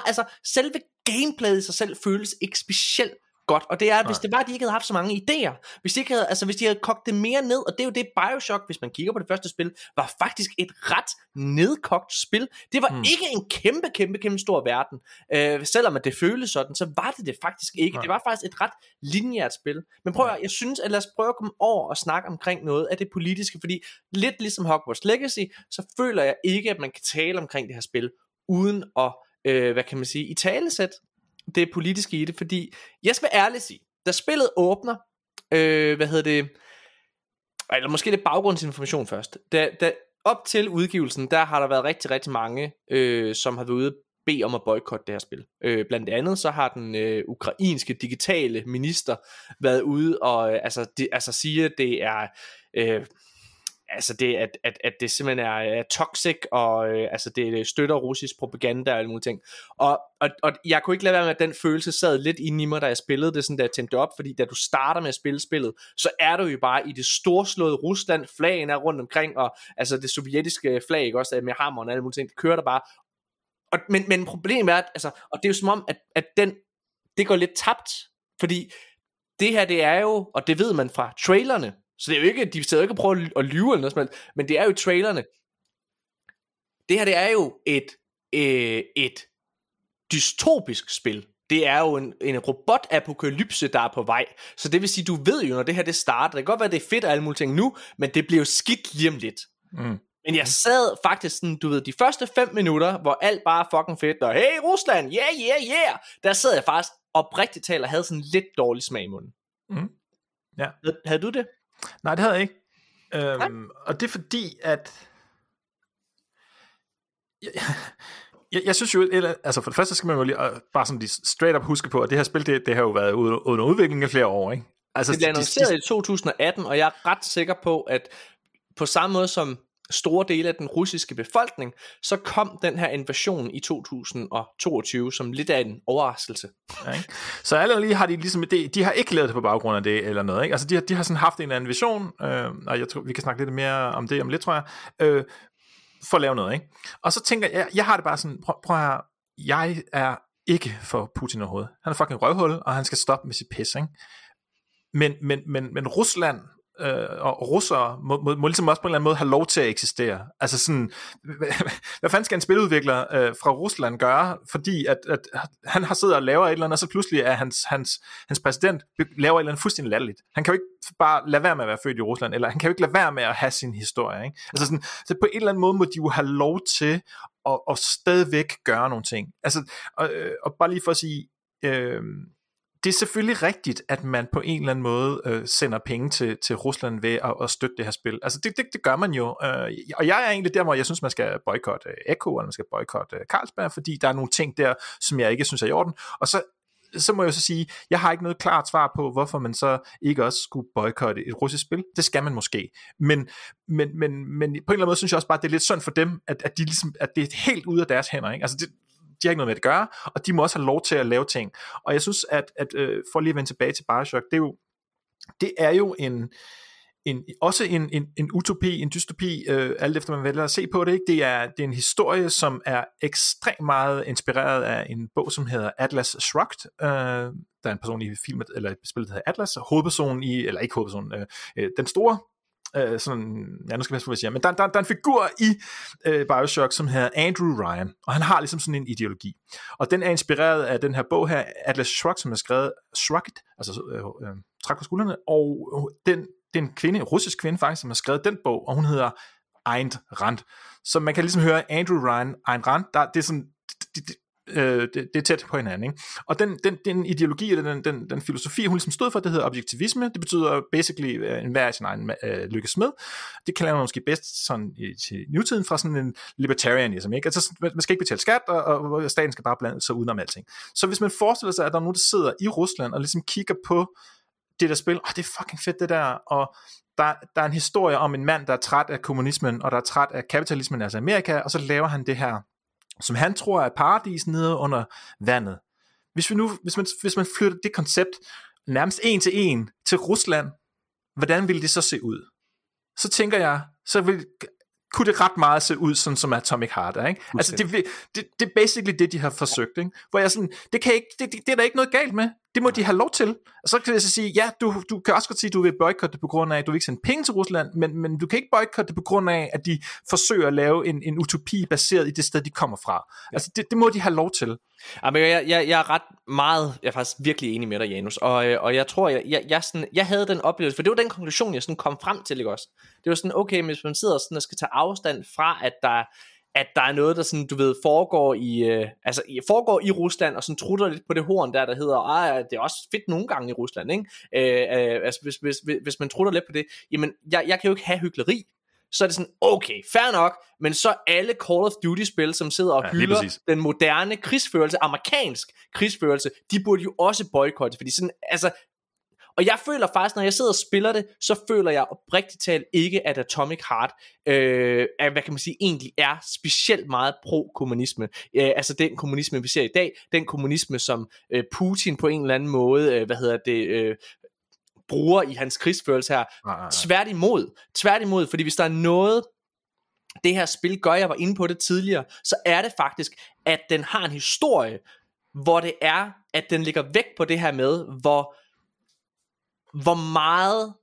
altså selve gameplayet i sig selv føles ikke specielt godt, og det er, hvis det var, at de ikke havde haft så mange idéer, hvis de, ikke havde, altså, hvis de havde kogt det mere ned, og det er jo det Bioshock, hvis man kigger på det første spil, var faktisk et ret nedkogt spil. Det var hmm. ikke en kæmpe, kæmpe, kæmpe stor verden. Øh, selvom at det føles sådan, så var det det faktisk ikke. Nej. Det var faktisk et ret lineært spil. Men prøv at, jeg synes, at lad os prøve at komme over og snakke omkring noget af det politiske, fordi lidt ligesom Hogwarts Legacy, så føler jeg ikke, at man kan tale omkring det her spil, uden at øh, hvad kan man sige, i talesæt det politiske i det, fordi jeg skal være ærlig sige, da spillet åbner, øh, hvad hedder det, eller måske lidt baggrundsinformation først, da, da op til udgivelsen, der har der været rigtig, rigtig mange, øh, som har været ude bede om at boykotte det her spil. Øh, blandt andet så har den øh, ukrainske digitale minister været ude og øh, altså, de, altså sige, at det er øh, altså det, at, at, at det simpelthen er, er toxic, og øh, altså det støtter russisk propaganda og alle mulige ting. Og, og, og jeg kunne ikke lade være med, at den følelse sad lidt inde i mig, da jeg spillede det, sådan da jeg tændte op, fordi da du starter med at spille spillet, så er du jo bare i det storslåede Rusland, flagen er rundt omkring, og altså det sovjetiske flag, ikke også, med hammeren og alle mulige ting, det kører der bare. Og, men, men problemet er, at, altså, og det er jo som om, at, at den, det går lidt tabt, fordi det her, det er jo, og det ved man fra trailerne, så det er jo ikke, de sidder ikke og prøver at lyve eller noget som helst, men det er jo trailerne. Det her, det er jo et, øh, et dystopisk spil. Det er jo en, en robotapokalypse, der er på vej. Så det vil sige, du ved jo, når det her det starter, det kan godt være, det er fedt og alle mulige ting nu, men det bliver jo skidt lige om lidt. Mm. Men jeg sad faktisk sådan, du ved, de første 5 minutter, hvor alt bare er fucking fedt, og hey Rusland, yeah, yeah, yeah, der sad jeg faktisk oprigtigt talt og havde sådan lidt dårlig smag i munden. Mm. Ja. Havde du det? Nej, det havde jeg ikke. Øhm, og det er fordi, at... Jeg, jeg, jeg synes jo, eller, altså for det første skal man jo lige, bare sådan lige straight up huske på, at det her spil, det, det har jo været under udvikling i flere år, ikke? Altså, det blev annonceret de, de, i 2018, og jeg er ret sikker på, at på samme måde som store dele af den russiske befolkning, så kom den her invasion i 2022 som lidt af en overraskelse. Ja, ikke? Så alle lige har de ligesom, de, de har ikke lavet det på baggrund af det eller noget, ikke? Altså de har, de har sådan haft en eller anden vision, øh, og jeg tror, vi kan snakke lidt mere om det om lidt, tror jeg, øh, for at lave noget, ikke? Og så tænker jeg, jeg har det bare sådan, prøv, prøv at jeg er ikke for Putin overhovedet. Han er fucking røvhul, og han skal stoppe med sit pis, ikke? Men, men, men, men Rusland øh, og russere må, må, må ligesom også på en eller anden måde have lov til at eksistere. Altså sådan, hvad, hvad fanden skal en spiludvikler øh, fra Rusland gøre, fordi at, at han har siddet og laver et eller andet, og så pludselig er hans, hans, hans præsident laver et eller andet fuldstændig latterligt. Han kan jo ikke bare lade være med at være født i Rusland, eller han kan jo ikke lade være med at have sin historie. Ikke? Altså sådan, så på en eller anden måde må de jo have lov til at, at stadigvæk gøre nogle ting. Altså, og, øh, og bare lige for at sige, øh, det er selvfølgelig rigtigt, at man på en eller anden måde øh, sender penge til, til Rusland ved at, at støtte det her spil. Altså det, det, det gør man jo. Øh, og jeg er egentlig der, hvor jeg synes, man skal boykotte Echo, eller man skal boykotte øh, Carlsberg, fordi der er nogle ting der, som jeg ikke synes er i orden. Og så så må jeg så sige, jeg har ikke noget klart svar på, hvorfor man så ikke også skulle boykotte et russisk spil. Det skal man måske. Men, men, men, men på en eller anden måde synes jeg også bare, at det er lidt synd for dem, at, at, de ligesom, at det er helt ude af deres hænder. Ikke? Altså det, de har ikke noget med det at gøre, og de må også have lov til at lave ting. Og jeg synes, at, at øh, for lige at vende tilbage til Bioshock, det er jo, det er jo en, en, også en, en, en utopi, en dystopi, øh, alt efter man vælger at se på det. Ikke? Det, er, det er en historie, som er ekstremt meget inspireret af en bog, som hedder Atlas Shrugged. Øh, der er en person i filmet, eller spillet, der hedder Atlas, hovedpersonen i, eller ikke hovedpersonen, øh, øh den store øh, sådan, ja, nu skal jeg passe på, hvad jeg siger, men der, der, der er en figur i øh, Bioshock, som hedder Andrew Ryan, og han har ligesom sådan en ideologi. Og den er inspireret af den her bog her, Atlas Shrugged, som er skrevet Shrugged, altså øh, øh, træk på skuldrene, og øh, den, det er en kvinde, en russisk kvinde faktisk, som har skrevet den bog, og hun hedder Ayn Rand. Så man kan ligesom høre Andrew Ryan, Ayn Rand, der, det er sådan, det, det, øh, det, det er tæt på hinanden. Ikke? Og den, den, den ideologi, eller den, den, den filosofi, hun ligesom stod for, det hedder objektivisme. Det betyder basically at enhver er sin egen øh, lykkes med. Det kan man måske bedst sådan i, til nutiden fra sådan en libertarianism. Ikke? Altså, man skal ikke betale skat, og, og staten skal bare blande sig udenom alting. Så hvis man forestiller sig, at der er nogen, der sidder i Rusland og ligesom kigger på det der spil, åh, oh, det er fucking fedt det der, og der, der er en historie om en mand, der er træt af kommunismen, og der er træt af kapitalismen, altså Amerika, og så laver han det her som han tror er paradis nede under vandet. Hvis, vi nu, hvis, man, hvis man flytter det koncept nærmest en til en til Rusland, hvordan ville det så se ud? Så tænker jeg, så vil, kunne det ret meget se ud sådan som Atomic Heart er, ikke? Altså det, det, det er basically det, de har forsøgt, ikke? Hvor jeg sådan, det, kan ikke, det, det, det er der ikke noget galt med. Det må de have lov til. Og så kan jeg så sige, ja, du, du kan også godt sige, at du vil boykotte det på grund af, at du vil ikke sende penge til Rusland, men, men du kan ikke boykotte det på grund af, at de forsøger at lave en, en utopi baseret i det sted, de kommer fra. Ja. Altså, det, det må de have lov til. Ja, men jeg, jeg, jeg er ret meget, jeg er faktisk virkelig enig med dig, Janus, og, øh, og jeg tror, jeg, jeg, jeg, sådan, jeg havde den oplevelse, for det var den konklusion, jeg sådan kom frem til, ikke også? Det var sådan, okay, hvis man sidder sådan og skal tage afstand fra, at der at der er noget, der sådan, du ved, foregår i, øh, altså, foregår i Rusland, og sådan trutter lidt på det horn der, der hedder, ah, det er også fedt nogle gange i Rusland, ikke? Øh, øh, altså, hvis, hvis, hvis, hvis man trutter lidt på det, jamen, jeg, jeg kan jo ikke have hyggeleri, så er det sådan, okay, fair nok, men så alle Call of Duty-spil, som sidder og ja, hylder den moderne krigsførelse, amerikansk krigsførelse, de burde jo også boykotte, fordi sådan, altså, Og jeg føler faktisk, når jeg sidder og spiller det, så føler jeg oprigtigt talt ikke, at Atomic Heart, øh, er, hvad kan man sige, egentlig er specielt meget pro-kommunisme. Øh, altså den kommunisme, vi ser i dag, den kommunisme, som øh, Putin på en eller anden måde, øh, hvad hedder det, øh, bruger i hans krigsførelse her. Nej, nej. Tværtimod, tværtimod, fordi hvis der er noget, det her spil gør, jeg var inde på det tidligere, så er det faktisk, at den har en historie, hvor det er, at den ligger væk på det her med, hvor, hvor meget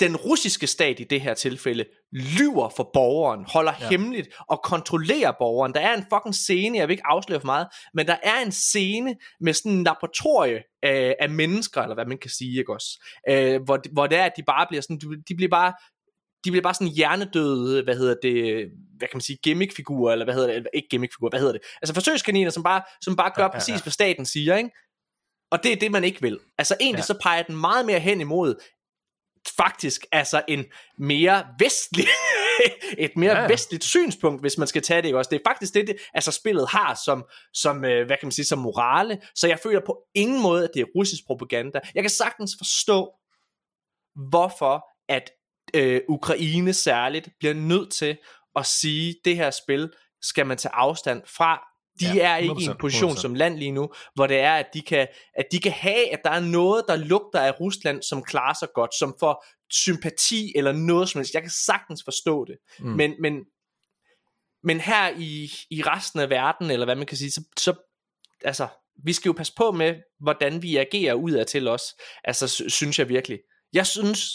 den russiske stat i det her tilfælde lyver for borgeren, holder ja. hemmeligt og kontrollerer borgeren. Der er en fucking scene, jeg vil ikke afsløre for meget, men der er en scene med sådan en laboratorie af, af mennesker, eller hvad man kan sige, ikke også? Øh, hvor, hvor det er, at de bare bliver sådan, de- de bliver bare de bliver bare sådan hjernedøde, hvad hedder det, hvad kan man sige, gimmickfigurer, eller hvad hedder det, ikke gimmickfigurer, hvad hedder det? Altså forsøgskaniner, som bare, som bare gør Ja, ja, ja, præcis, hvad staten siger, ikke? Og det er det, man ikke vil. Altså egentlig Ja. så peger den meget mere hen imod, faktisk altså en mere vestlig, et mere ja. vestligt synspunkt, hvis man skal tage det, ikke også? Det er faktisk det, det altså spillet har som, som øh, hvad kan man sige, som morale, så jeg føler på ingen måde, at det er russisk propaganda. Jeg kan sagtens forstå, hvorfor at øh, Ukraine særligt bliver nødt til at sige, det her spil skal man tage afstand fra. De Ja, er ikke i en 100%, position 100%. som land lige nu, hvor det er, at de, kan, at de kan have, at der er noget, der lugter af Rusland, som klarer sig godt, som får sympati eller noget som helst. Jeg kan sagtens forstå det. Mm. Men, men, men her i, i resten af verden, eller hvad man kan sige, så, så altså, vi skal jo passe på med, hvordan vi agerer udad til os. Altså, sy- synes jeg virkelig. Jeg synes,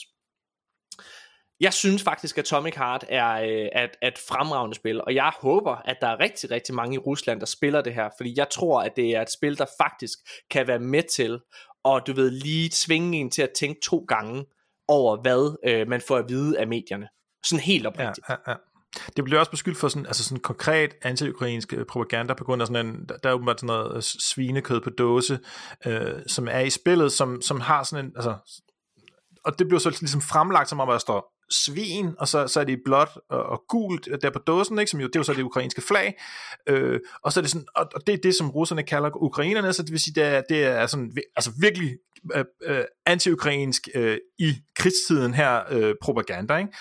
jeg synes faktisk, at Atomic Heart er, øh, er, er et fremragende spil, og jeg håber, at der er rigtig, rigtig mange i Rusland, der spiller det her, fordi jeg tror, at det er et spil, der faktisk kan være med til, og du ved, lige tvinge en til at tænke to gange over, hvad øh, man får at vide af medierne. Sådan helt Ja, oprigtigt. ja, ja. Det bliver også beskyldt for sådan, altså sådan konkret anti-ukrainsk øh, propaganda på grund af sådan en, der der er åbenbart sådan noget øh, svinekød på dåse, øh, som er i spillet, som, som har sådan en, altså, og det bliver så ligesom fremlagt som om, at der står svin, og så, så er det blåt og, og gult der på dåsen, ikke? som jo, det er jo så det ukrainske flag, øh, og så er det sådan, og, og det er det, som russerne kalder ukrainerne, så det vil sige, det er, det er sådan, altså virkelig øh, øh, anti-ukrainsk øh, i krigstiden her øh, propaganda, ikke?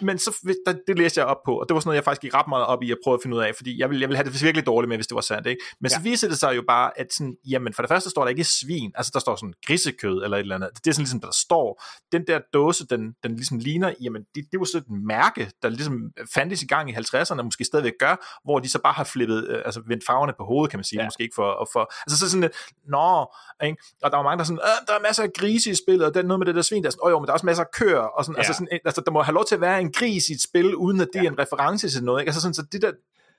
Men så, der, det læste jeg op på, og det var sådan noget, jeg faktisk gik ret meget op i at prøve at finde ud af, fordi jeg ville, jeg ville have det virkelig dårligt med, hvis det var sandt, ikke? Men ja. så viser det sig jo bare, at sådan, jamen for det første står der ikke svin, altså der står sådan grisekød eller et eller andet, det er sådan ligesom, der står, den der dåse, den, den ligesom ligner, jamen det, det var sådan et mærke, der ligesom fandtes i gang i 50'erne, og måske stadigvæk gør, hvor de så bare har flippet, øh, altså vendt farverne på hovedet, kan man sige, ja. Måske ikke for, og for, altså så sådan lidt, nå, ikke? og der var mange, der er sådan, øh, der er masser af grise i spillet, og der er noget med det der svin, der er sådan, åh jo, men der er også masser af køer, og sådan, ja. altså, Ja. sådan, altså der må have lov til at være en gris i et spil, uden at det ja. er en reference til noget, ikke? altså sådan, så det der,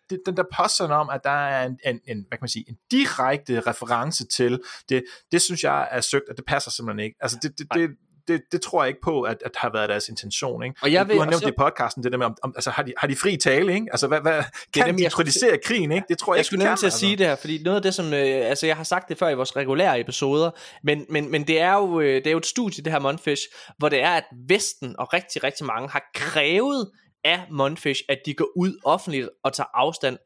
det, den der påstand om, at der er en, en, en, hvad kan man sige, en direkte reference til det, det synes jeg er søgt, og det passer simpelthen ikke. Altså det, det, det, det, det tror jeg ikke på, at, at har været deres intention. Ikke? Og jeg du vil har nævnt det i podcasten, det der med, om, om, altså har de, har de fri tale, ikke? Altså hvad, hvad, kan nemlig, de jeg kritisere krigen, ikke? Det tror jeg, Jeg ikke, skulle kan, til at altså. sige det her, fordi noget af det, som, øh, altså jeg har sagt det før i vores regulære episoder, men, men, men det, er jo, øh, det er jo et studie, det her Monfish, hvor det er, at Vesten og rigtig, rigtig mange har krævet af Monfish, at de går ud offentligt og tager afstand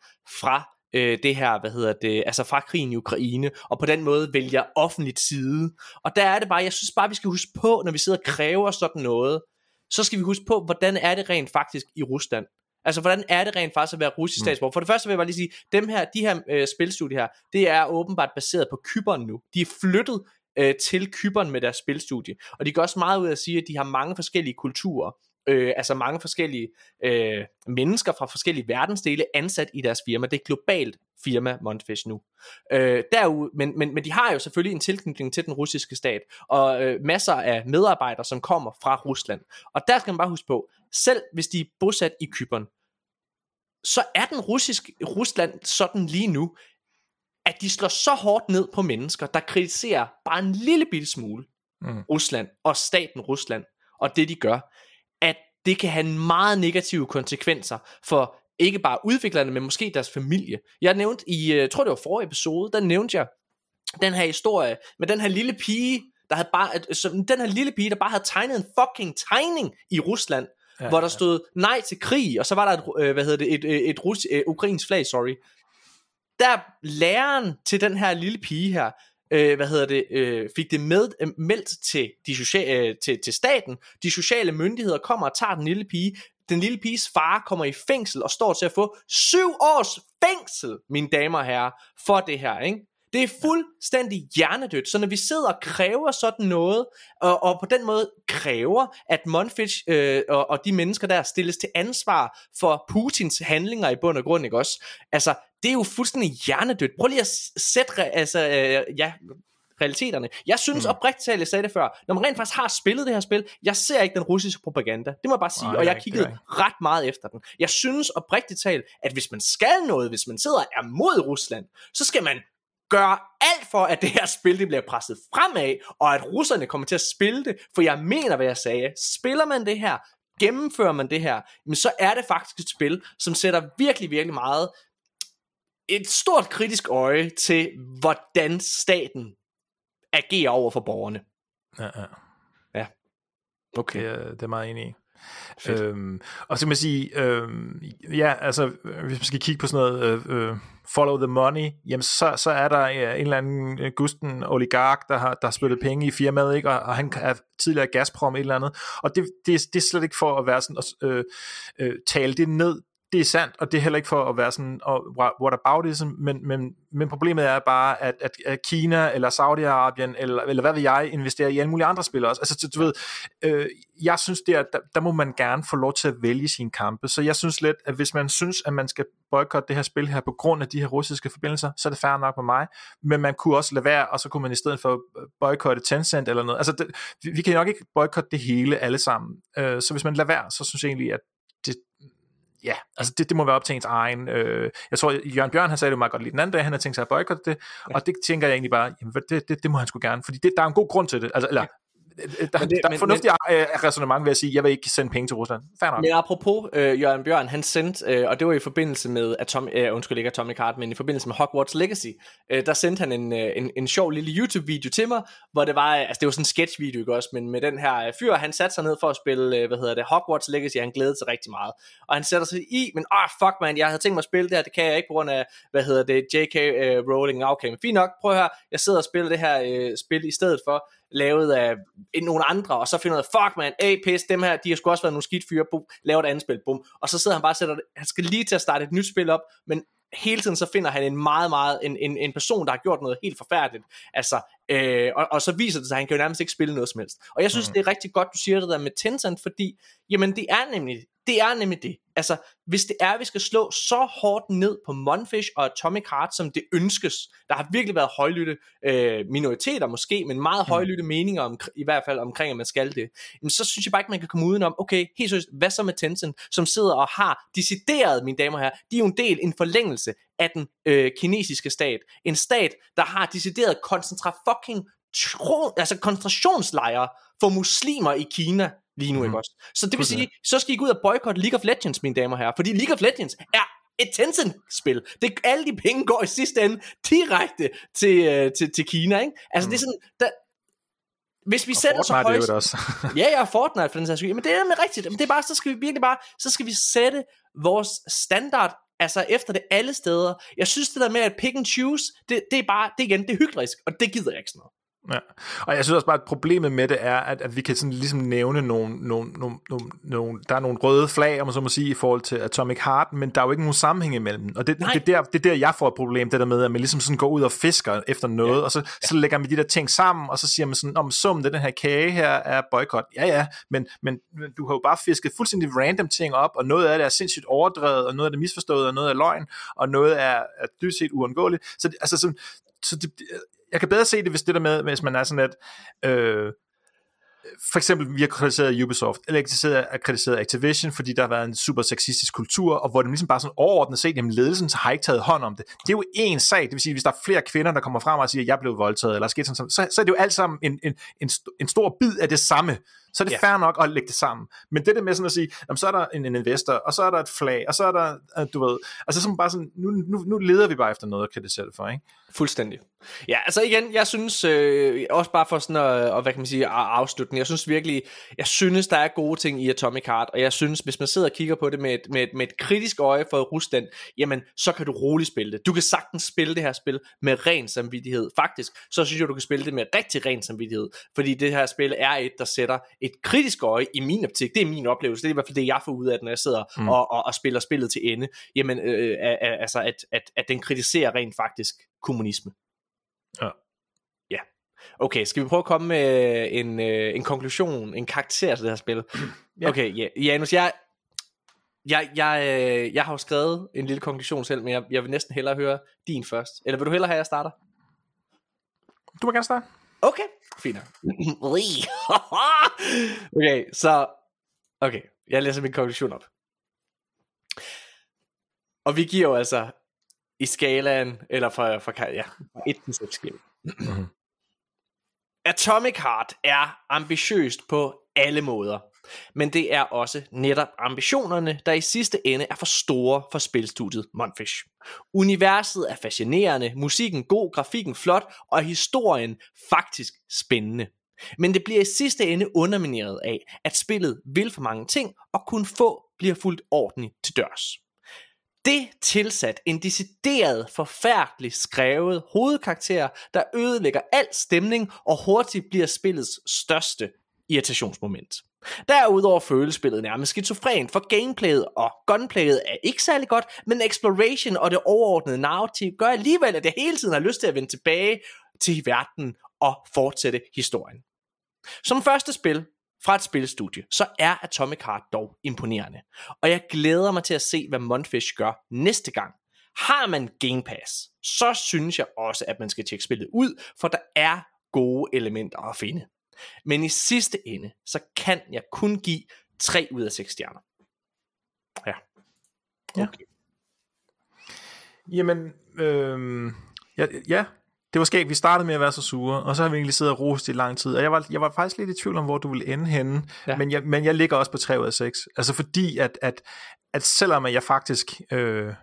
fra øh, det her, hvad hedder det, altså fra krigen i Ukraine, og på den måde vælger offentligt side. Og der er det bare, jeg synes bare, vi skal huske på, når vi sidder og kræver sådan noget, så skal vi huske på, hvordan er det rent faktisk i Rusland. Altså, hvordan er det rent faktisk at være russisk Mm. statsborger? For det første vil jeg bare lige sige, dem her, de her øh, spilstudier her, det er åbenbart baseret på Kyberen nu. De er flyttet øh, til Kyberen med deres spilstudie. Og de går også meget ud af at sige, at de har mange forskellige kulturer. Øh, altså mange forskellige øh, mennesker fra forskellige verdensdele ansat i deres firma. Det er et globalt firma, Montfish nu. Øh, derude, men, men, men de har jo selvfølgelig en tilknytning til den russiske stat, og øh, masser af medarbejdere, som kommer fra Rusland. Og der skal man bare huske på, selv hvis de er bosat i Kyberen, så er den russisk, Rusland sådan lige nu, at de slår så hårdt ned på mennesker, der kritiserer bare en lille bitte smule Mm. Rusland og staten Rusland og det de gør, at det kan have meget negative konsekvenser for ikke bare udviklerne, men måske deres familie. Jeg nævnte i, jeg tror det var forrige episode, der nævnte jeg den her historie med den her lille pige, der havde bare, som, den her lille pige, der bare havde tegnet en fucking tegning i Rusland, ja, hvor der stod nej til krig, og så var der et, øh, hvad hedder det, et, et, et rus, øh, ukrainsk flag, sorry. Der læreren til den her lille pige her, øh, hvad hedder det, øh, fik det med, øh, meldt til, de sociale, øh, til, til staten. De sociale myndigheder kommer og tager den lille pige. Den lille piges far kommer i fængsel og står til at få syv års fængsel, mine damer og herrer, for det her, ikke? Det er fuldstændig hjernedødt, så når vi sidder og kræver sådan noget, og, og på den måde kræver, at Monfish øh, og, og de mennesker der stilles til ansvar for Putins handlinger i bund og grund, ikke også? Altså, det er jo fuldstændig hjernedødt. Prøv lige at sætte, altså, øh, ja, realiteterne. Jeg synes mm. oprigtigt talt, jeg sagde det før, når man rent faktisk har spillet det her spil, jeg ser ikke den russiske propaganda. Det må jeg bare sige, Nej, og jeg kiggede ret meget efter den. Jeg synes oprigtigt talt, at hvis man skal noget, hvis man sidder og er mod Rusland, så skal man gøre alt for, at det her spil det bliver presset fremad, og at russerne kommer til at spille det, for jeg mener, hvad jeg sagde. Spiller man det her, gennemfører man det her, men så er det faktisk et spil, som sætter virkelig, virkelig meget et stort kritisk øje til, hvordan staten agerer over for borgerne. Ja, ja. Ja. Okay. Det, er, det er meget enig i. Øhm, og så kan man sige, øhm, ja, altså, hvis man skal kigge på sådan noget, øh, øh, follow the money, jamen så, så er der øh, en eller anden øh, Gusten oligark, der har, der har spyttet penge i firmaet, ikke? Og, og han er tidligere Gazprom et eller andet, og det, det, det er slet ikke for at være sådan, at øh, øh, tale det ned, det er sandt, og det er heller ikke for at være sådan, og what about it, men, men, men problemet er bare, at, at, at Kina eller Saudi-Arabien, eller, eller hvad vil jeg, investerer i alle mulige andre spillere også. Altså, du ved, øh, jeg synes, det er, der, der må man gerne få lov til at vælge sine kampe, så jeg synes lidt, at hvis man synes, at man skal boykotte det her spil her på grund af de her russiske forbindelser, så er det fair nok med mig, men man kunne også lade være, og så kunne man i stedet for øh, boykotte Tencent eller noget. Altså, det, vi, vi kan nok ikke boykotte det hele alle sammen, øh, så hvis man lader være, så synes jeg egentlig, at ja, altså det, det må være op til ens egen. Øh, jeg tror, Jørgen Bjørn han sagde det meget godt lige den anden dag, han har tænkt sig at boykotte det, ja. og det tænker jeg egentlig bare, jamen, det, det, det må han sgu gerne, fordi det, der er en god grund til det. Altså, eller, der, men det, der er fornuftigt øh, resonemang ved at sige, jeg vil ikke sende penge til Rusland. Fair. Men apropos øh, Jørgen Bjørn, han sendte, øh, og det var i forbindelse med, Atom, øh, undskyld ikke Atomic Heart, men i forbindelse med Hogwarts Legacy, øh, der sendte han en, øh, en, en sjov lille YouTube-video til mig, hvor det var, altså det var sådan en sketch-video, ikke også, men med den her øh, fyr, han satte sig ned for at spille, øh, hvad hedder det, Hogwarts Legacy, han glædede sig rigtig meget. Og han sætter sig i, men ah, oh, fuck man, jeg havde tænkt mig at spille det her, det kan jeg ikke på grund af, hvad hedder det, J.K. Øh, Rowling, okay, men fint nok, prøv at høre, jeg sidder og spiller det her øh, spil i stedet for, lavet af nogle andre, og så finder ud af, fuck man, hey, pis, dem her, de har sgu også været nogle skidt fyre, bum, laver et andet spil, bum. Og så sidder han bare og sætter, han skal lige til at starte et nyt spil op, men hele tiden så finder han en meget, meget, en, en, en person, der har gjort noget helt forfærdeligt. Altså, øh, og, og så viser det sig, at han kan jo nærmest ikke spille noget som helst. Og jeg synes, mm. det er rigtig godt, du siger det der med Tencent, fordi, jamen det er nemlig, det er nemlig det. Altså, hvis det er, at vi skal slå så hårdt ned på Monfish og Atomic Heart, som det ønskes, der har virkelig været højlytte øh, minoriteter måske, men meget mm. højlytte meninger, om, i hvert fald omkring, at man skal det, jamen, så synes jeg bare ikke, man kan komme udenom, okay, helt seriøst, hvad så med Tencent, som sidder og har decideret, mine damer og herrer, de er jo en del, en forlængelse af den øh, kinesiske stat. En stat, der har decideret koncentra fucking tro, altså koncentrationslejre for muslimer i Kina lige nu, mm. ikke mhm. også? Så det vil sige, så skal I gå ud og boykotte League of Legends, mine damer og herrer, fordi League of Legends er et Tencent-spil. Det, alle de penge går i sidste ende direkte til, øh, til, til Kina, ikke? Altså, mm. det er mhm. sådan, der, hvis vi og sætter Fortnite så højt... Det også. ja, ja, Fortnite for den sags skyld. Men det er med rigtigt. Men det er bare, så skal vi virkelig bare, så skal vi sætte vores standard altså efter det alle steder. Jeg synes det der med at pick and choose, det, det er bare, det igen, det er hyggelig, og det gider jeg ikke sådan noget. Ja. Og jeg synes også bare, at problemet med det er, at, at vi kan sådan ligesom nævne nogle, nogle, nogle, nogle, nogle, der er nogle røde flag, om man så må sige, i forhold til Atomic Heart, men der er jo ikke nogen sammenhæng imellem. Og det, det, er der, det er der, jeg får et problem, det der med, at man ligesom sådan går ud og fisker efter noget, ja. og så, ja. så lægger man de der ting sammen, og så siger man sådan, om summen af den her kage her er boykot. Ja, ja, men, men, men du har jo bare fisket fuldstændig random ting op, og noget af det er sindssygt overdrevet, og noget af det misforstået, og noget er løgn, og noget er, er dybt set uundgåeligt. Så altså sådan, så det, jeg kan bedre se det, hvis det der med, hvis man er sådan at, øh, for eksempel, vi har kritiseret Ubisoft, eller kritiseret, kritiseret Activision, fordi der har været en super sexistisk kultur, og hvor det ligesom bare sådan overordnet set, jamen ledelsen har ikke taget hånd om det. Det er jo én sag, det vil sige, hvis der er flere kvinder, der kommer frem og siger, at jeg blev voldtaget, eller sket sådan, så, så er det jo alt sammen en, en, en, en stor bid af det samme så er det ja. fair nok at lægge det sammen. Men det der med sådan at sige, jamen, så er der en, en investor, og så er der et flag, og så er der, øh, du ved, altså sådan bare sådan, nu, nu, nu leder vi bare efter noget at kritisere det for, ikke? Fuldstændig. Ja, altså igen, jeg synes øh, også bare for sådan at, og, hvad kan man sige, den. Jeg synes virkelig, jeg synes, der er gode ting i Atomic Heart, og jeg synes, hvis man sidder og kigger på det med et, med et, med et kritisk øje for Rusland, jamen, så kan du roligt spille det. Du kan sagtens spille det her spil med ren samvittighed. Faktisk, så synes jeg, du kan spille det med rigtig ren samvittighed, fordi det her spil er et, der sætter et kritisk øje i min optik. Det er min oplevelse. Det er i hvert fald det, jeg får ud af når jeg sidder mm. og, og, og spiller spillet til ende. Jamen, øh, altså, at, at, at den kritiserer rent faktisk kommunisme. Ja. Ja. Okay, skal vi prøve at komme med en, øh, en konklusion, en karakter til det her spil? ja. Okay, ja, Janus, jeg, jeg, jeg, øh, jeg har jo skrevet en lille konklusion selv, men jeg, jeg vil næsten hellere høre din først. Eller vil du hellere have, at jeg starter? Du må gerne starte. Okay, fint. okay, så... Okay, jeg læser min konklusion op. Og vi giver jo altså i skalaen, eller fra, fra ja, 1 til 6 skala. Atomic Heart er ambitiøst på alle måder. Men det er også netop ambitionerne, der i sidste ende er for store for spilstudiet Monfish. Universet er fascinerende, musikken god, grafikken flot, og historien faktisk spændende. Men det bliver i sidste ende undermineret af, at spillet vil for mange ting, og kun få bliver fuldt ordentligt til dørs. Det tilsat en decideret, forfærdelig skrevet hovedkarakter, der ødelægger al stemning og hurtigt bliver spillets største irritationsmoment. Derudover føles spillet nærmest skizofren, for gameplayet og gunplayet er ikke særlig godt, men exploration og det overordnede narrativ gør alligevel, at jeg hele tiden har lyst til at vende tilbage til verden og fortsætte historien. Som første spil fra et spilstudie, så er Atomic Heart dog imponerende. Og jeg glæder mig til at se, hvad Monfish gør næste gang. Har man Game Pass, så synes jeg også, at man skal tjekke spillet ud, for der er gode elementer at finde. Men i sidste ende, så kan jeg kun give 3 ud af 6 stjerner. Ja. Okay. Ja. Jamen, øh, ja, ja, det var skægt, vi startede med at være så sure, og så har vi egentlig siddet og rost i lang tid, og jeg var, jeg var faktisk lidt i tvivl om, hvor du ville ende henne, ja. men, jeg, men jeg ligger også på 3 ud af 6, altså fordi, at, at, at selvom jeg faktisk øh,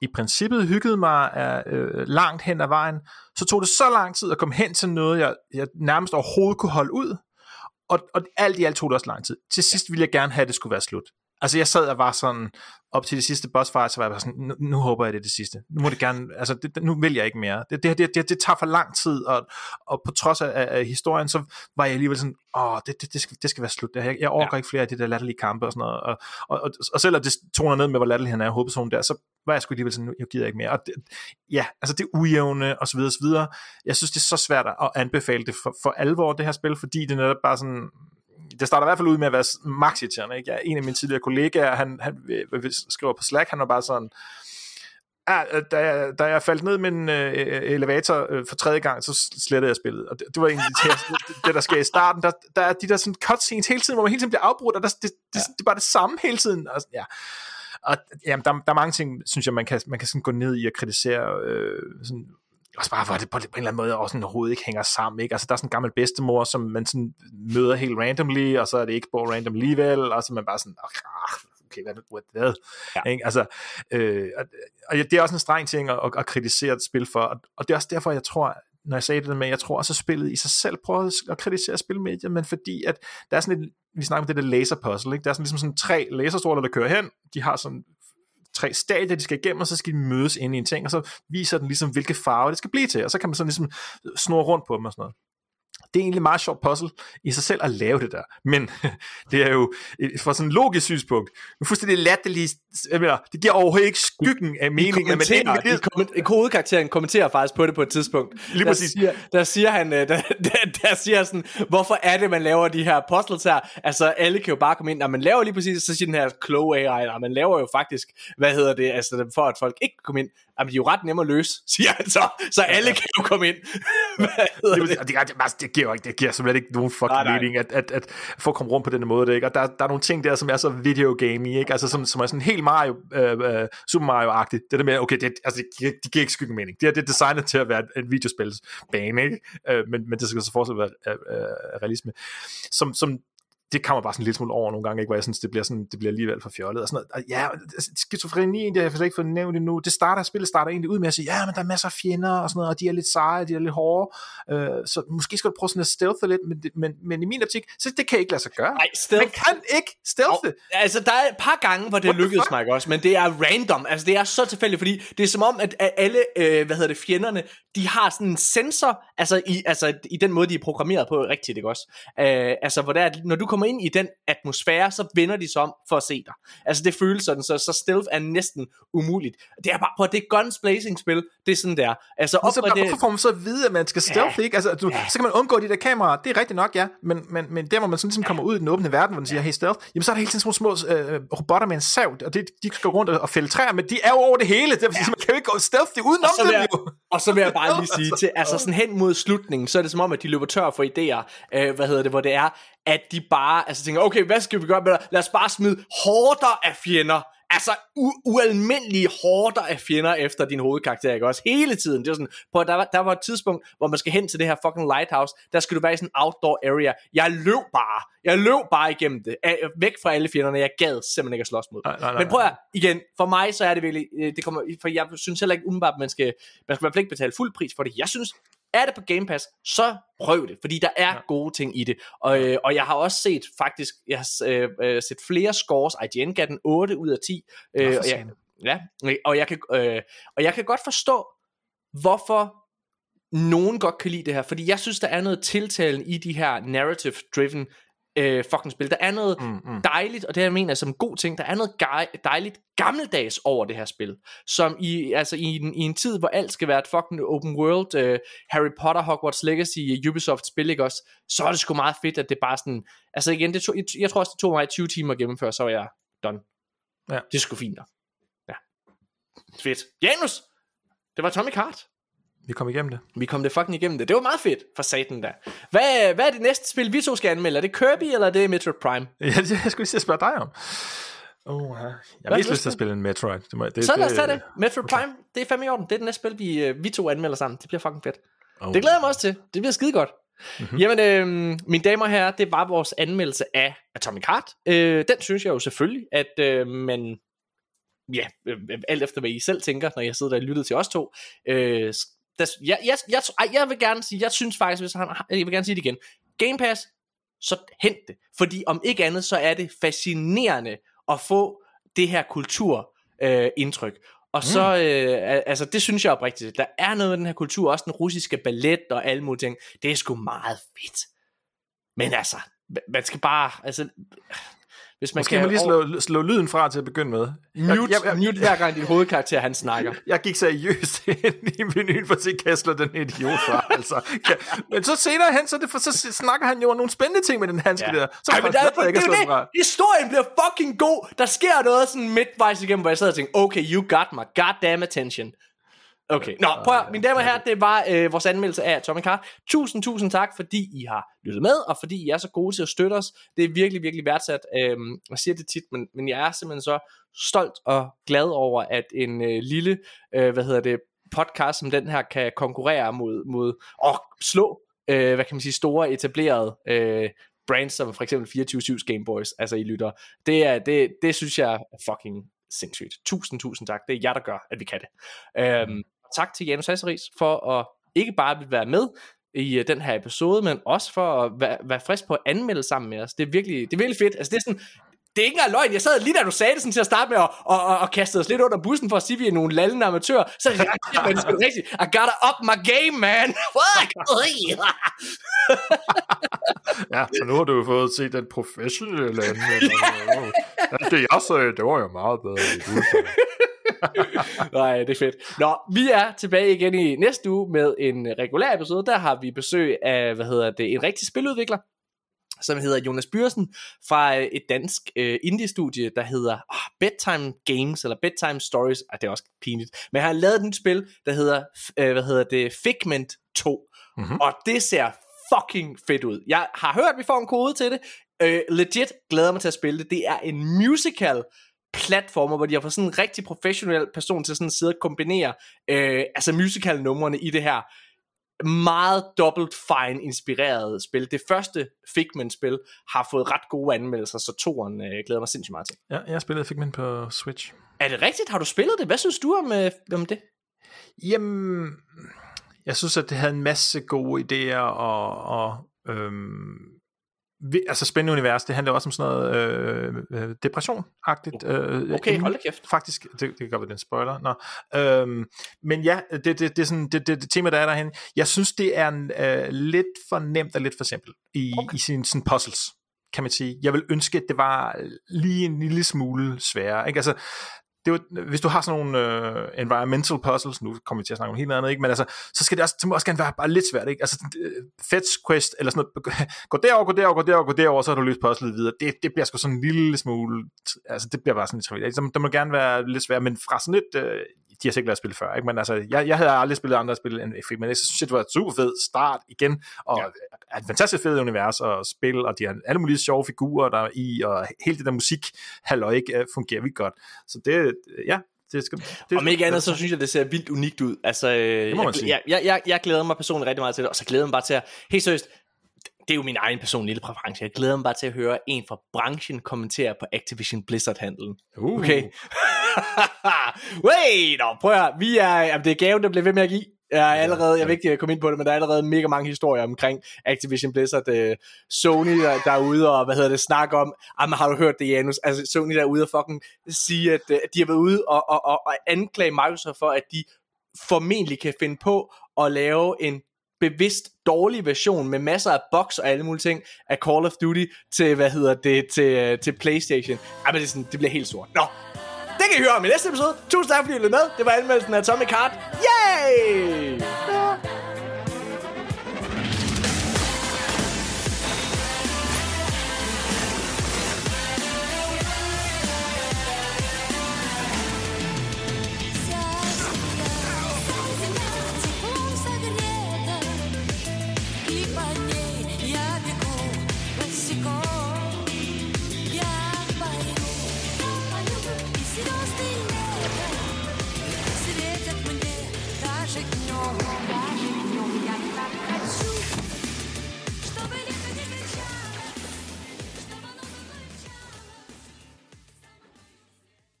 i princippet hyggede mig øh, langt hen ad vejen, så tog det så lang tid at komme hen til noget, jeg, jeg nærmest overhovedet kunne holde ud, og, og alt i alt tog det også lang tid. Til sidst ville jeg gerne have, at det skulle være slut. Altså jeg sad og var sådan, op til det sidste boss fight, så var jeg bare sådan, nu, nu håber jeg det er det sidste. Nu må det gerne, altså det, nu vil jeg ikke mere. Det, det, det, det, det tager for lang tid, og, og på trods af, af, historien, så var jeg alligevel sådan, åh, det, det, det, skal, det skal være slut. Jeg, jeg overgår ja. ikke flere af de der latterlige kampe og sådan noget. Og, og, og, og selvom det toner ned med, hvor latterlig han er, hovedpersonen der, så var jeg sgu alligevel sådan, nu jeg gider ikke mere. Og det, ja, altså det er ujævne, og så videre, og så videre. Jeg synes, det er så svært at anbefale det for, for alvor, det her spil, fordi det er netop bare sådan, det starter i hvert fald ud med at være max irriterende. Ikke? Jeg, en af mine tidligere kollegaer, han, han skriver på Slack, han var bare sådan, Ja, da, jeg, da jeg faldt ned med en øh, elevator øh, for tredje gang, så slettede jeg spillet. Og det, det var egentlig det, det, der sker i starten. Der, der er de der sådan cutscenes hele tiden, hvor man hele tiden bliver afbrudt, og der, det, det, ja. det, det er bare det samme hele tiden. Og, ja. og jamen, der, der er mange ting, synes jeg, man kan, man kan sådan gå ned i og kritisere øh, sådan også bare, hvor det på, en eller anden måde også sådan, overhovedet ikke hænger sammen. Ikke? Altså, der er sådan en gammel bedstemor, som man sådan møder helt randomly, og så er det ikke på random alligevel, og så er man bare sådan, okay, hvad, hvad, hvad? Ja. Ikke? Altså, øh, og, og det er også en streng ting at, at kritisere et spil for, og, og det er også derfor, jeg tror, når jeg sagde det med, jeg tror også, at spillet i sig selv prøver at kritisere spilmediet, men fordi at der er sådan et, vi snakker om det der laser puzzle, ikke? der er sådan ligesom sådan tre laserstråler, der kører hen, de har sådan tre stadier, de skal igennem, og så skal de mødes ind i en ting, og så viser den ligesom, hvilke farver det skal blive til, og så kan man sådan ligesom snurre rundt på dem og sådan noget det er egentlig meget sjovt puzzle i sig selv at lave det der. Men det er jo fra sådan en logisk synspunkt, fuldstændig latterligt, det giver overhovedet ikke skyggen af meningen. Men det, det, komment- kodekarakteren kommenterer faktisk på det på et tidspunkt. Lige der præcis. Siger, der siger han, øh, der, der, der siger sådan, hvorfor er det, man laver de her puzzles her? Altså, alle kan jo bare komme ind, når man laver lige præcis, så siger den her kloge AI, og man laver jo faktisk, hvad hedder det, altså for at folk ikke kan komme ind, Jamen, de er jo ret nemme at løse, siger han så, så alle kan jo komme ind. Hvad det, det? Det, det, det, giver jo ikke, det giver simpelthen ikke nogen fucking nej, mening, at, at, at få komme rundt på den måde, det, ikke? og der, der er nogle ting der, som er så videogame ikke? Altså, som, som er sådan helt Mario, øh, uh, Super Mario-agtigt, det der med, okay, det, altså, det, det giver ikke skygge mening, det er, det er designet til at være en videospilsbane, ikke? Uh, men, men det skal så fortsat være uh, uh, realisme, som, som det kommer bare sådan lille smule over nogle gange, ikke? hvor jeg synes, det bliver, sådan, det bliver alligevel for fjollet. Og sådan noget. Og ja, altså, skizofreni, det har jeg faktisk ikke fået nævnt endnu. Det starter, spillet starter egentlig ud med at sige, ja, men der er masser af fjender og sådan noget, og de er lidt seje, de er lidt hårde. Øh, så måske skal du prøve sådan at stealth lidt, men, men, men i min optik, så det kan ikke lade sig gøre. Nej, stealth. Man kan ikke stealth. Oh, altså, der er et par gange, hvor det lykkedes mig også, men det er random. Altså, det er så tilfældigt, fordi det er som om, at alle, øh, hvad hedder det, fjenderne, de har sådan en sensor, altså i, altså i den måde, de er programmeret på rigtigt, ikke også? Øh, altså, hvor det er, når du kommer ind i den atmosfære, så vender de sig om for at se dig. Altså, det føles sådan, så, så stealth er næsten umuligt. Det er bare på det guns blazing spil, det er sådan der. Altså, op så, det... Hvorfor får man så at vide, at man skal stealth, ja. ikke? Altså, du, ja. så kan man undgå de der kameraer, det er rigtigt nok, ja, men, men, men der, hvor man sådan ligesom kommer ud i den åbne verden, hvor man siger, hey stealth, jamen så er der hele tiden små, små øh, robotter med en sav, og det, de skal gå rundt og fælde træer, men de er jo over det hele, det ja. man kan jo ikke gå stealth udenom dem, jeg, jo. Og så vil jeg bare lige sige til, altså sådan hen mod slutningen, så er det som om, at de løber tør for idéer, øh, hvad hedder det, hvor det er, at de bare, altså tænker, okay, hvad skal vi gøre med det? Lad os bare smide hårder af fjender altså u- ualmindelige hårder af fjender efter din hovedkarakter, ikke også? Hele tiden. Det var sådan, på, der, var, der var et tidspunkt, hvor man skal hen til det her fucking lighthouse, der skal du være i sådan en outdoor area. Jeg løb bare. Jeg løb bare igennem det. Væk fra alle fjenderne. Jeg gad simpelthen ikke at slås mod. Nej, nej, nej, Men prøv at, igen, for mig så er det virkelig, øh, det kommer, for jeg synes heller ikke umiddelbart, man skal, man skal i hvert fald ikke betale fuld pris for det. Jeg synes, er det på Game Pass, så prøv det, fordi der er ja. gode ting i det. Og, øh, og jeg har også set faktisk, jeg har øh, øh, set flere scores, IGN gav den 8 ud af 10. Øh, og, jeg, ja, og, jeg kan, øh, og jeg kan godt forstå, hvorfor nogen godt kan lide det her, fordi jeg synes, der er noget tiltalen i de her narrative-driven øh, fucking spil. Der er noget mm, mm. dejligt, og det jeg mener som god ting, der er noget dejligt gammeldags over det her spil. Som i, altså i, en, i en tid, hvor alt skal være et fucking open world, øh, Harry Potter, Hogwarts Legacy, Ubisoft spil, ikke også? Så er det sgu meget fedt, at det bare sådan, altså igen, det tog, jeg, jeg tror også, det tog mig 20 timer at gennemføre, så var jeg done. Ja. Det er sgu fint nok. Ja. Fedt. Janus! Det var Tommy Kart. Vi kom igennem det. Vi kom det fucking igennem det. Det var meget fedt for satan da. Hvad, hvad er det næste spil, vi to skal anmelde? Er det Kirby, eller er det Metroid Prime? Ja, jeg skulle lige spørge dig om. Oh, ja. Jeg har mest lyst til at spille en Metroid. Det må, det, så lad os tage det. Metroid Prime, det er fandme i orden. Det er det næste spil, vi, øh, vi to anmelder sammen. Det bliver fucking fedt. Oh. Det glæder jeg mig også til. Det bliver skide godt. Mm-hmm. Jamen, øh, mine damer og herrer, det var vores anmeldelse af Atomic Heart. Øh, den synes jeg jo selvfølgelig, at øh, man ja, øh, alt efter hvad I selv tænker, når jeg sidder der og lytter til os to, øh, der, jeg, jeg, jeg, jeg vil gerne sige, jeg synes faktisk, hvis han, jeg vil gerne sige det igen, Game Pass, så hent det. Fordi om ikke andet, så er det fascinerende at få det her kulturindtryk. Øh, og så, mm. øh, altså det synes jeg oprigtigt, der er noget af den her kultur, også den russiske ballet og alle mulige ting, det er sgu meget fedt. Men altså, man skal bare, altså, hvis man Måske kan man lige slå, slå lyden fra til at begynde med. Mute, jeg, jeg, jeg, mute hver gang din hovedkarakter han snakker. Jeg gik seriøst ind i menuen for at se Kessler, den idiot fra. altså. Men så senere hen, så, det, for, så snakker han jo nogle spændende ting med den handske ja. der. Så Ej, men der, det, det, det, fra. Historien bliver fucking god. Der sker noget sådan midtvejs igennem, hvor jeg sidder og tænker, okay, you got my goddamn attention. Okay, nå, prøv at, mine damer og herrer, det var øh, vores anmeldelse af Atomic Heart. Tusind, tusind tak, fordi I har lyttet med, og fordi I er så gode til at støtte os. Det er virkelig, virkelig værdsat. Øhm, jeg siger det tit, men, men jeg er simpelthen så stolt og glad over, at en øh, lille, øh, hvad hedder det, podcast som den her kan konkurrere mod, mod og slå, øh, hvad kan man sige, store etablerede øh, brands, som for eksempel 24-7's Gameboys, altså I lytter. Det, er, det, det synes jeg er fucking sindssygt. Tusind, tusind tak. Det er jer, der gør, at vi kan det. Øhm, tak til Janus Hasseris for at ikke bare være med i uh, den her episode, men også for at være, være frisk på at anmelde sammen med os. Det er virkelig, det er virkelig fedt. Altså det er sådan, det er ikke engang løgn. Jeg sad lige da du sagde det sådan til at starte med at og, og, og kaste os lidt under bussen for at sige, at vi er nogle lallende amatører. Så det men det er rigtigt. I gotta up my game, man. ja, så nu har du fået set den professionelle. Ja, det jeg sagde, det var jo meget bedre. Nej, det er fedt. Nå, vi er tilbage igen i næste uge med en regulær episode. Der har vi besøg af, hvad hedder det, en rigtig spiludvikler, som hedder Jonas Byrsen fra øh, et dansk uh, indie-studie, der hedder oh, Bedtime Games, eller Bedtime Stories. Ah, det er også pinligt. Men han har lavet et spil, der hedder, uh, hvad hedder det, Figment 2. Mm-hmm. Og det ser fucking fedt ud. Jeg har hørt, at vi får en kode til det. Uh, legit glæder mig til at spille det. Det er en musical platformer, hvor de har fået sådan en rigtig professionel person til sådan at sidde og kombinere øh, altså musical numrene i det her. meget Double Fine inspireret spil. Det første Figment-spil har fået ret gode anmeldelser, så toeren øh, glæder mig sindssygt meget til. Ja, jeg spillede Figment på Switch. Er det rigtigt? Har du spillet det? Hvad synes du om, øh, om det? Jamen, jeg synes, at det havde en masse gode idéer, og, og øhm, altså spændende univers, det handler også om sådan noget øh, øh, depression-agtigt. Øh, Okay, hold da kæft. Faktisk, det, det kan godt være, den spoiler. Nå. Øhm, men ja, det, det, det, er sådan, det, det, det tema, der er derhen. Jeg synes, det er en, øh, lidt for nemt og lidt for simpelt i, okay. i sine sådan puzzles, kan man sige. Jeg vil ønske, at det var lige en lille smule sværere. Ikke? Altså, det er jo, hvis du har sådan nogle øh, environmental puzzles, nu kommer vi til at snakke om helt andet, ikke? men altså, så skal det også, det må også gerne være bare lidt svært, ikke? Altså, øh, fetch quest, eller sådan noget, gå derover, gå derover, gå derover, gå derover, så har du løst puzzlet videre. Det, det bliver sgu sådan en lille smule, altså, det bliver bare sådan lidt trivialt. Det, det må gerne være lidt svært, men fra sådan et, øh, de har sikkert lavet spil før, ikke? men altså, jeg, jeg havde aldrig spillet andre spil end F1, men jeg synes, det var et super fed start igen, og ja. et fantastisk fedt univers og spil, og de har alle mulige sjove figurer der er i, og hele det der musik, halløj, ikke, fungerer vildt godt. Så det, ja, det skal, det, Om ikke andet, så synes jeg, det ser vildt unikt ud. Altså, det må man jeg, sige. jeg, jeg, jeg, jeg glæder mig personligt rigtig meget til det, og så glæder jeg mig bare til at, helt seriøst, det er jo min egen personlige lille præference. Jeg glæder mig bare til at høre en fra branchen kommentere på Activision Blizzard-handlen. Uh. Okay. Wait, nå, prøv at høre. Vi er, jamen, det er gaven, der bliver ved med at give. Jeg er allerede, jeg vil ikke komme ind på det, men der er allerede mega mange historier omkring Activision Blizzard, uh, Sony der, der er ude og, hvad hedder det, snakke om, jamen har du hørt det, Janus? Altså Sony der er ude og fucking sige, at, uh, de har været ude og, og, og, og anklage Microsoft for, at de formentlig kan finde på at lave en bevidst dårlig version med masser af bugs og alle mulige ting af Call of Duty til, hvad hedder det, til, øh, til Playstation. Ej, men det, er sådan, det bliver helt sort. Nå, det kan I høre om i næste episode. Tusind tak, fordi I med. Det var anmeldelsen af Atomic Heart. Yay!